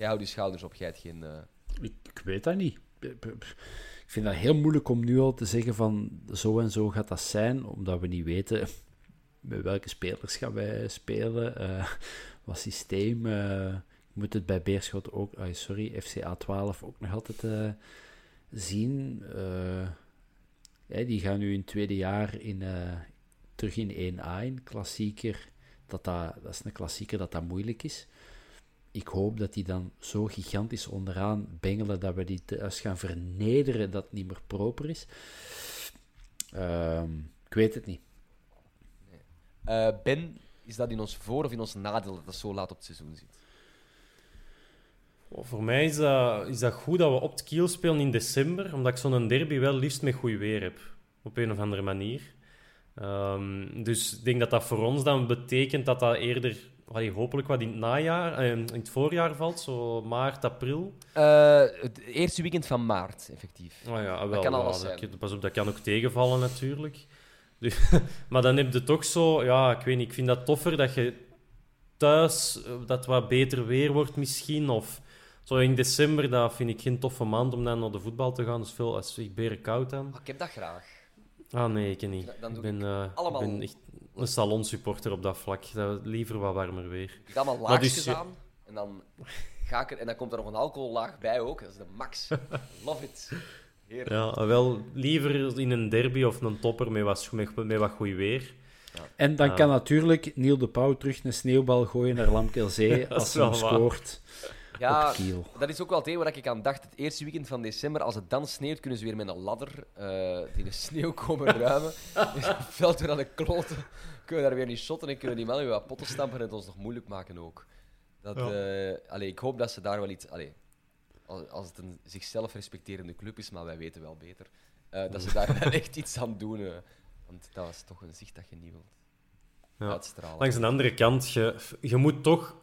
jij houdt je schouders op, jij geen... eh, Ik, weet dat niet. Ik vind dat heel moeilijk om nu al te zeggen van zo en zo gaat dat zijn, omdat we niet weten met welke spelers gaan wij spelen, eh, wat systeem. ik moet het bij Beerschot ook, ah, sorry, FCA 12 ook nog altijd zien. Die gaan nu in het tweede jaar in, terug in 1A, in klassieker. Dat, dat, dat is een klassieker dat dat moeilijk is ik hoop dat die dan zo gigantisch onderaan bengelen dat we die thuis gaan vernederen dat het niet meer proper is. Ehm, ik weet het niet. eh, ben, is dat in ons voor- of in ons nadeel dat dat zo laat op het seizoen zit? Oh, Voor mij is dat, is dat goed dat we op het kiel spelen in december, omdat ik zo'n derby wel liefst met goed weer heb. Op een of andere manier. Ehm, dus ik denk dat dat voor ons dan betekent dat dat eerder, allee, hopelijk wat in het najaar, eh, in het voorjaar valt, zo maart, april. Eh, het eerste weekend van maart, effectief. Oh ja, wel, kan ja, alles dat- zijn. Pas op, dat kan ook tegenvallen natuurlijk. Dus, maar dan heb je toch zo, ja, ik weet niet, ik vind dat toffer dat je thuis, eh, dat wat beter weer wordt misschien, of zo in december, dat vind ik geen toffe maand om dan naar de voetbal te gaan. Dat is veel, als ik beren koud aan. Ah, ik heb dat graag. Ah nee, ik niet. Dan- dan ik doe ben, ik eh, allemaal- ben echt een salonsupporter op dat vlak. Dat, liever wat warmer weer. Ik ga allemaal Maar laagjes dus je- aan. En dan, ga ik er, en dan komt er nog een alcohollaag bij ook. Dat is de max. Love it. Heerlijk. Ja, wel liever in een derby of een topper met wat, met, met wat goed weer. En dan kan natuurlijk Neil de Pauw terug een sneeuwbal gooien naar Lamkelzee is als hij hem waar. Ja, op Kiel. dat is ook wel het een waar ik aan dacht. Het eerste weekend van december, als het dan sneeuwt, kunnen ze weer met een ladder eh, die de sneeuw komen ruimen. Dus het veld weer aan de kloten. Kunnen we daar weer niet shotten en kunnen die mannen weer wat potten stampen en het ons nog moeilijk maken ook. Dat, eh, allee, ik hoop dat ze daar wel iets... Allee, als, als het een zichzelf respecterende club is, maar wij weten wel beter. eh, dat ze daar wel echt iets aan doen. eh. want dat was toch een zicht dat je niet wilt Ja. uitstralen. Langs de andere kant, je, je moet toch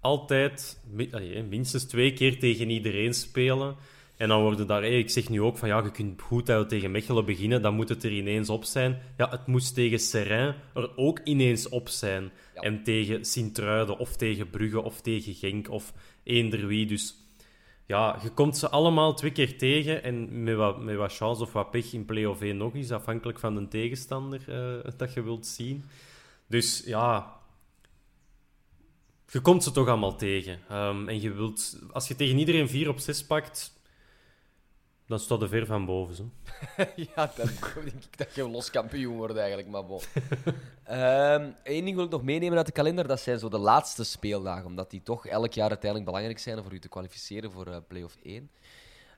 altijd allee, minstens twee keer tegen iedereen spelen. En dan worden daar, ik zeg nu ook van ja, je kunt goed uit tegen Mechelen beginnen, dan moet het er ineens op zijn. Ja, het moest tegen Serrain er ook ineens op zijn. Ja. En tegen Sint-Truiden of tegen Brugge of tegen Genk of eender wie. Dus ja, je komt ze allemaal twee keer tegen en met wat, met wat chance of wat pech in play-off 1 nog eens, afhankelijk van de tegenstander eh, dat je wilt zien. Dus ja, je komt ze toch allemaal tegen. Ehm, en je wilt, als je tegen iedereen 4 op 6 pakt, dan staat er ver van boven. Zo. ja, dan denk ik dat je los kampioen wordt eigenlijk, maar bon. Ehm Eén ding wil ik nog meenemen uit de kalender, dat zijn zo de laatste speeldagen, omdat die toch elk jaar uiteindelijk belangrijk zijn voor u te kwalificeren voor eh play-off 1.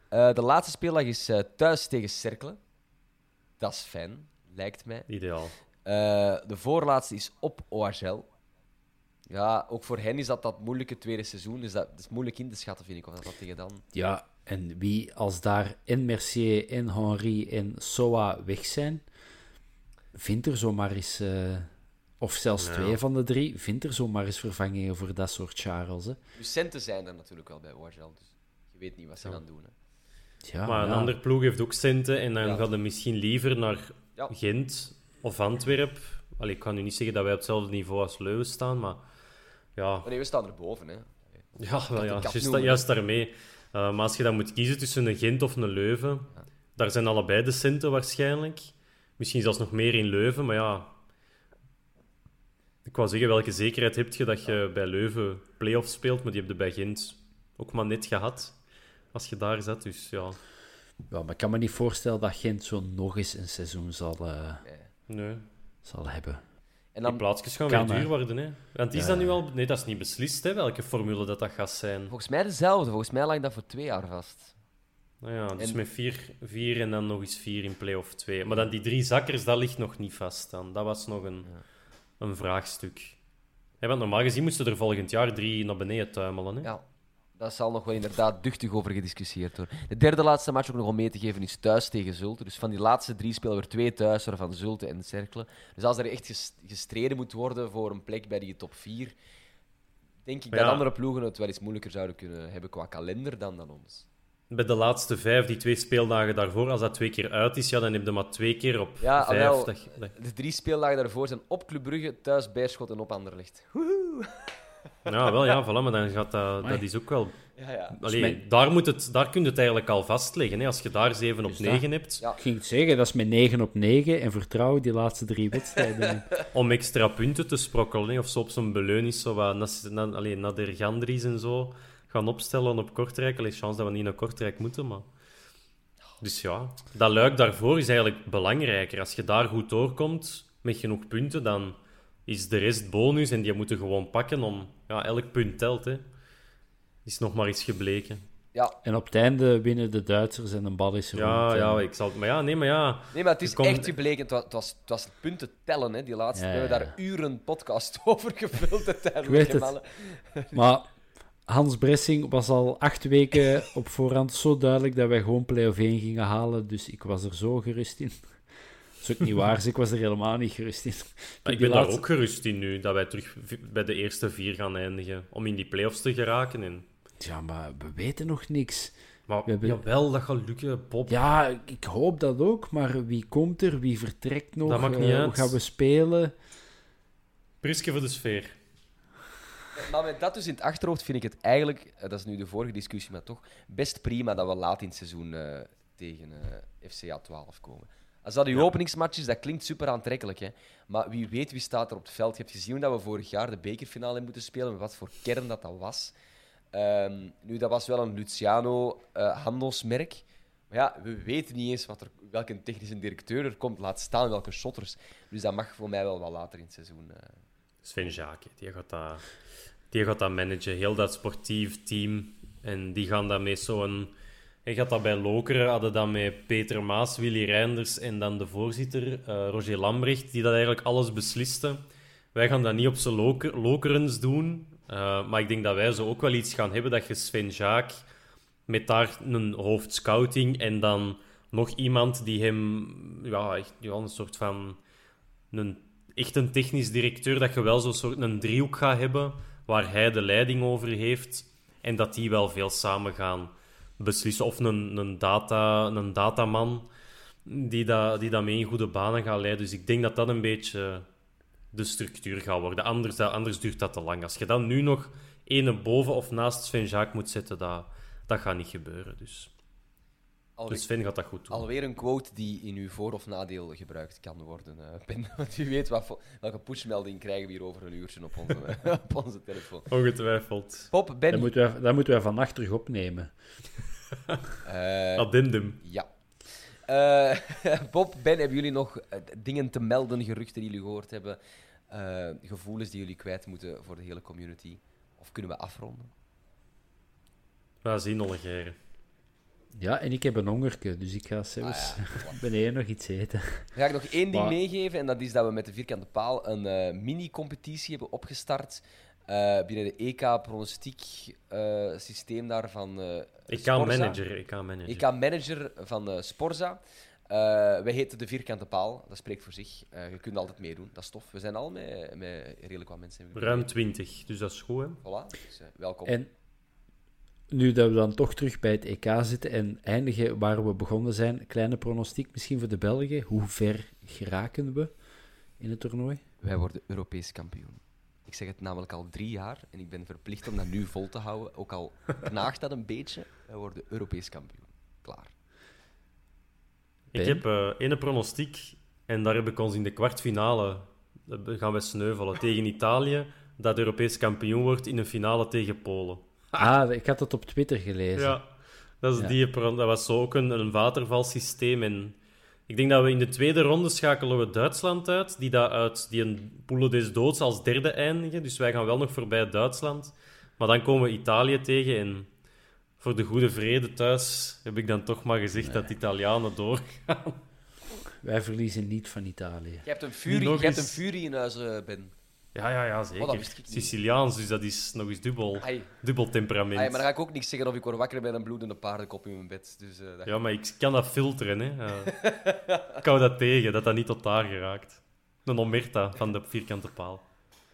Eh, de laatste speeldag is eh, thuis tegen Cerkelen. Dat is fijn, lijkt mij. Ideaal. De voorlaatste is op OHL. Ja, ook voor hen is dat dat moeilijke tweede seizoen, dus dat, dat is moeilijk in te schatten, vind ik, of dat, dat tegen dan... Ja, en wie als daar en Mercier en Henri en Soa weg zijn, vindt er zomaar eens, eh, of zelfs Ja. twee van de drie, vindt er zomaar eens vervangingen voor dat soort Charles. Hè. Dus centen zijn er natuurlijk wel bij OHL, dus je weet niet wat ze gaan doen. Hè. Ja, maar een ja. andere ploeg heeft ook centen en dan Ja. gaat het misschien liever naar Ja. Gent of Antwerp. Allee, ik kan nu niet zeggen dat wij op hetzelfde niveau als Leuven staan, maar ja, Maar nee, we staan erboven, hè. Ja, wel, ja. Juist, daarmee. Uh, maar als je dan moet kiezen tussen een Gent of een Leuven, daar zijn allebei de centen waarschijnlijk. Misschien zelfs nog meer in Leuven, maar ja. Ik wou zeggen, welke zekerheid heb je dat je bij Leuven play-off speelt, maar die heb je bij Gent ook maar net gehad. Als je daar zat, dus ja. Ja, maar ik kan me niet voorstellen dat Gent zo nog eens een seizoen zal, eh, Nee. zal hebben. En Die plaatsjes gaan weer duur worden, hè. Want is Ja. dat nu al... Nee, dat is niet beslist, hè, welke formule dat, dat gaat zijn. volgens mij dezelfde. Volgens mij lag dat voor twee jaar vast. Nou ja, dus En- met vier, vier en dan nog eens vier in play-off 2. Maar dan die drie zakkers, dat ligt nog niet vast dan. Dat was nog een, een vraagstuk. Want normaal gezien moesten er volgend jaar drie naar beneden tuimelen. Hè? Ja, daar zal nog wel inderdaad duchtig over gediscussieerd worden. De derde laatste match ook nog om mee te geven is thuis tegen Zulte. Dus van die laatste drie spelen we er twee thuis, waarvan Zulte en Cerkelen. Dus als er echt ges- gestreden moet worden voor een plek bij die top 4, denk ik dat andere ploegen het wel eens moeilijker zouden kunnen hebben qua kalender dan, dan ons. Bij de laatste vijf, die twee speeldagen daarvoor, als dat twee keer uit is, ja, dan heb je maar twee keer op Ja, vijf. wel. dat je- dat- De drie speeldagen daarvoor zijn op Club Brugge, thuis Beerschot en op Anderlecht. Ja, wel, ja, voilà, maar dan gaat dat... Dat is ook wel... Ja, ja. Allee, mijn- daar, moet het, daar kun je het eigenlijk al vastleggen. Hè? Als je daar 7 op Dus dat. 9 hebt, Ja. Ik ging het zeggen, dat is met 9 op 9 en vertrouwen die laatste drie wedstrijden. om extra punten te sprokkelen. hè. Of zo op zo'n beleun is zo wat nas- na, allee, Nader Gandries en zo gaan opstellen op Kortrijk. Allee, chance dat we niet naar Kortrijk moeten, maar... Dus ja, dat luik daarvoor is eigenlijk belangrijker. Als je daar goed doorkomt, met genoeg punten, dan is de rest bonus en die moeten gewoon pakken om... Ja, elk punt telt, hè. Is nog maar eens gebleken. ja. En op het einde winnen de Duitsers en een bal is rond. Ja, ja, ik zal... Maar ja, nee, maar ja... Nee, maar het is komt- echt gebleken. Het was, het, was, het was punten tellen, hè, die laatste. Ja, We hebben daar uren podcast over gevuld uiteindelijk. Ik weet het. Maar Hans Bressing was al acht weken op voorhand zo duidelijk dat wij gewoon play-off 1 gingen halen. Dus ik was er zo gerust in. Dat is ook niet waar, dus ik was er helemaal niet gerust in. Maar ik ben daar ook gerust in nu, dat wij terug bij de eerste vier gaan eindigen. Om in die play-offs te geraken. En... Ja, maar we weten nog niks. Maar We hebben- jawel, dat gaat lukken, Bob. Ja, ik hoop dat ook, maar wie komt er? Wie vertrekt nog? Dat maakt Eh, niet Hoe uit. gaan we spelen? Priske voor de sfeer. Maar met dat dus in het achterhoofd vind ik het eigenlijk, eh, dat is nu de vorige discussie, maar toch best prima dat we laat in het seizoen eh, tegen eh, FCA 12 komen. Als dat uw openingsmatch is, dat klinkt super aantrekkelijk. Hè? Maar wie weet wie staat er op het veld. Je hebt gezien dat we vorig jaar de bekerfinale hebben moeten spelen, wat voor kern dat, dat was. Ehm, nu, dat was wel een Luciano eh, handelsmerk. Maar ja, we weten niet eens wat er, welke technische directeur er komt, laat staan welke shotters. Dus dat mag voor mij wel wat later in het seizoen. eh. Sven Jaak, die gaat, dat, die gaat dat managen. Heel dat sportief team. En die gaan dat met Hij gaat dat bij Lokeren, hadden dat met Peter Maas, Willy Reinders en dan de voorzitter, eh, Roger Lambrecht, die dat eigenlijk alles besliste. Wij gaan dat niet op z'n loker, lokerens doen, eh, maar ik denk dat wij zo ook wel iets gaan hebben dat je Sven Jaak met daar een hoofdscouting en dan nog iemand die hem, ja, echt, ja, een soort van, een, echt een technisch directeur, dat je wel zo'n soort een driehoek gaat hebben, waar hij de leiding over heeft, en dat die wel veel samen gaan beslissen. Of een, een, data, een dataman, die dat, die dat mee in goede banen gaat leiden. Dus ik denk dat dat een beetje de structuur gaat worden. Anders, anders duurt dat te lang. Als je dan nu nog ene boven of naast Sven Jaak moet zetten, dat, dat gaat niet gebeuren. Dus, Alweer, dus Sven gaat dat goed doen. alweer een quote die in uw voor- of nadeel gebruikt kan worden, eh Ben. Want u weet wat, welke pushmelding krijgen we hier over een uurtje op onze, op onze telefoon. Ongetwijfeld. Pop, Ben. Dat moeten wij, dat moeten wij vannacht terug opnemen. Eh, Addendum. Ja. Eh, Bob, Ben, hebben jullie nog eh, dingen te melden, geruchten die jullie gehoord hebben, eh, gevoelens die jullie kwijt moeten voor de hele community? Of kunnen we afronden? We zien Ollegeren. Ja, en ik heb een hongerke, dus ik ga zelfs Ah, beneden nog iets eten. Dan ga ik nog één ding Maar- meegeven, en dat is dat we met de Vierkante Paal een eh, mini-competitie hebben opgestart eh, binnen de EK-pronostiek-systeem daar van eh Ik Sporza. kan manager. Ik kan manager. EK-manager van eh, Sporza. Eh, wij heten de Vierkante Paal, dat spreekt voor zich. Eh, je kunt altijd meedoen, dat is tof. We zijn al met, met redelijk wat mensen. Ruim 20, dus dat is goed, hè? Voilà, dus, eh, welkom. En nu dat we dan toch terug bij het EK zitten en eindigen waar we begonnen zijn, kleine pronostiek misschien voor de Belgen. Hoe ver geraken we in het toernooi? Wij worden Europees kampioen. Ik zeg het namelijk al drie jaar en ik ben verplicht om dat nu vol te houden. Ook al knaagt dat een beetje, wij worden Europees kampioen. Klaar. Ik heb eh ene pronostiek en daar heb ik ons in de kwartfinale eh, gaan we sneuvelen tegen Italië, dat Europees kampioen wordt in een finale tegen Polen. Ah, ik had het op Twitter gelezen. Ja, dat, is Ja. die, pro- dat was zo ook een, een watervalsysteem. En ik denk dat we in de tweede ronde schakelen we Duitsland uit, die dat uit die een poelen des doods als derde eindigen. Dus wij gaan wel nog voorbij Duitsland. Maar dan komen we Italië tegen en voor de goede vrede thuis heb ik dan toch maar gezegd dat de Italianen door. Wij verliezen niet van Italië. Je hebt een furie, je hebt een furie in huis, eh, Ben. Ja, ja, ja, zeker. Oh, dat wist ik niet. Siciliaans, dus dat is nog eens dubbel, Ai, dubbel temperament. ai, maar dan ga ik ook niks zeggen of ik word wakker met een bloedende paardenkop in mijn bed. Dus, eh, dat- Ja, maar ik kan dat filteren, hè. Eh, ik hou dat tegen, dat dat niet tot daar geraakt. Een omerta van de vierkante paal.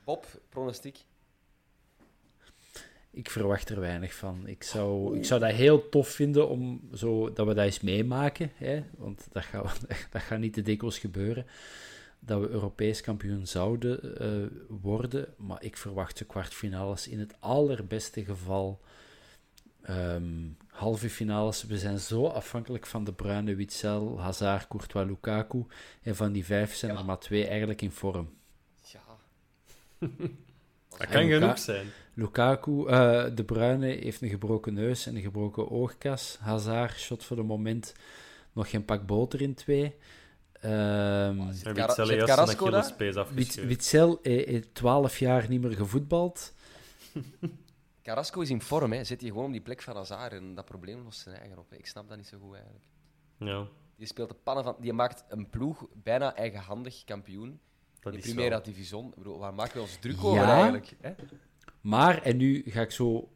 Bob, pronostiek. Ik verwacht er weinig van. Ik zou, ik zou dat heel tof vinden om zo, dat we dat eens meemaken. Hè? Want dat gaat, dat gaat niet te dikwijls gebeuren. Dat we Europees kampioen zouden eh, worden. Maar ik verwacht de kwartfinales in het allerbeste geval. ehm, halve finales. We zijn zo afhankelijk van de Bruyne, Witzel, Hazard, Courtois, Lukaku. En van die vijf zijn er maar twee eigenlijk in vorm. Ja. Dat kan Luka- genoeg zijn. Lukaku, eh, De Bruyne heeft een gebroken neus en een gebroken oogkas. Hazard shot voor de moment nog geen pak boter in twee. Ehm Cara- Witzel heeft Carrasco. Witzel heeft 12 jaar niet meer gevoetbald. Carrasco is in vorm, hè. Zit hij gewoon op die plek van Hazard en dat probleem lost zijn eigen op. hè. Ik snap dat niet zo goed eigenlijk. Ja, Die speelt de pannen van... Die maakt een ploeg bijna eigenhandig kampioen. dat in is Primera. Division. Ik bedoel, waar maken we ons druk Ja. over eigenlijk? Hè? Maar, en nu ga ik zo...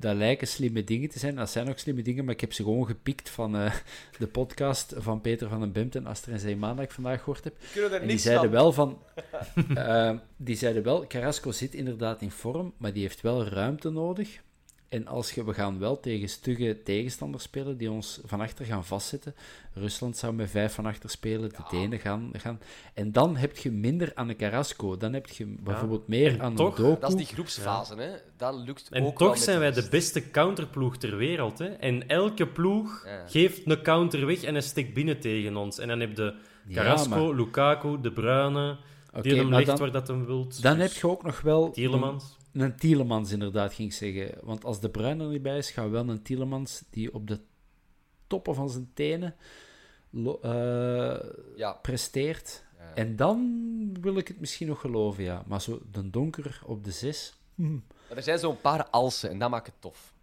Dat lijken slimme dingen te zijn. Dat zijn ook slimme dingen, maar ik heb ze gewoon gepikt van eh, de podcast van Peter van den Bemt en Aster en Zeemaan dat ik vandaag gehoord heb. En die zeiden wel van... eh, die zeiden wel, Carrasco zit inderdaad in vorm, maar die heeft wel ruimte nodig. En als je, we gaan wel tegen stugge tegenstanders spelen die ons van achter gaan vastzetten. Rusland zou met vijf van achter spelen, de Denen gaan, gaan... En dan heb je minder aan een Carrasco. Dan heb je bijvoorbeeld meer En aan toch, een Doku. Dat is die groepsfase, hè. Dat lukt En ook toch zijn wij de de beste counterploeg ter wereld. Hè? En elke ploeg Ja. geeft een counter weg en een stikt binnen tegen ons. En dan heb je Ja, Carrasco, maar- Lukaku, De Bruyne, Oké, die hem dan- waar dat hem wilt. Dan Dus heb je ook nog wel... Tielemans. Een, Tielemans, inderdaad, ging ik zeggen. Want als De Bruyne er niet bij is, gaan we wel een Tielemans die op de toppen van zijn tenen eh, Ja. presteert. Ja. En dan wil ik het misschien nog geloven, ja. Maar zo de donker op de zes... Maar er zijn zo'n paar alsen en dat maakt het tof.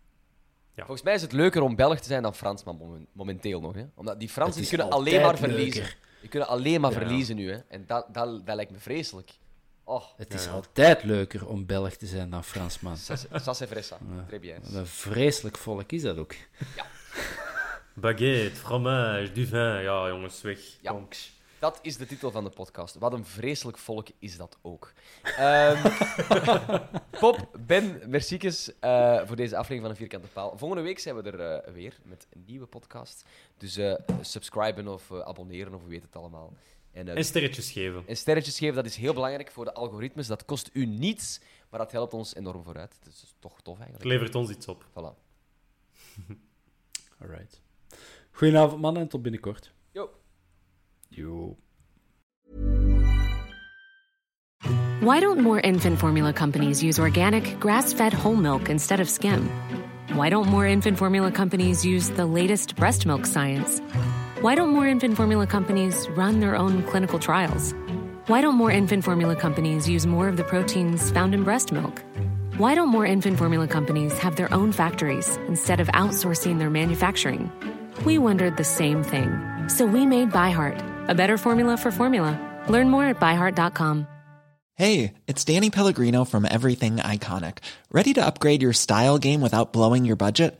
Ja. Volgens mij is het leuker om Belg te zijn dan Fransman momen- momenteel nog. Hè? Omdat die Fransen kunnen alleen maar verliezen. leuker. Die kunnen alleen maar Ja. verliezen nu. Hè? En dat, dat, dat lijkt me vreselijk. Oh, Het is Ja, ja. altijd leuker om Belg te zijn dan Fransman. vrai ça. Très bien. Wat Een vreselijk volk is dat ook. Baguette, fromage, du vin. Ja, jongens, weg. Ja. Dat is de titel van de podcast. Wat een vreselijk volk is dat ook. Ehm, Pop, Ben, merciekes uh, voor deze aflevering van een Vierkante Paal. Volgende week zijn we er uh, weer met een nieuwe podcast. Dus uh, subscriben of abonneren of weet het allemaal. En, en sterretjes geven. En sterretjes geven, dat is heel belangrijk voor de algoritmes. Dat kost u niets, maar dat helpt ons enorm vooruit. Het is toch tof eigenlijk. Het levert ons iets op. Voilà. Alright. Goedenavond, mannen, en tot binnenkort. Jo. Jo. Why don't more infant formula companies use organic, grass-fed whole milk instead of skim? Why don't more infant formula companies use the latest breast milk science? Why don't more infant formula companies run their own clinical trials? Why don't more infant formula companies use more of the proteins found in breast milk? Why don't more infant formula companies have their own factories instead of outsourcing their manufacturing? We wondered the same thing. So we made ByHeart, a better formula for formula. Learn more at byheart.com. Hey, it's Danny Pellegrino from Everything Iconic. Ready to upgrade your style game without blowing your budget?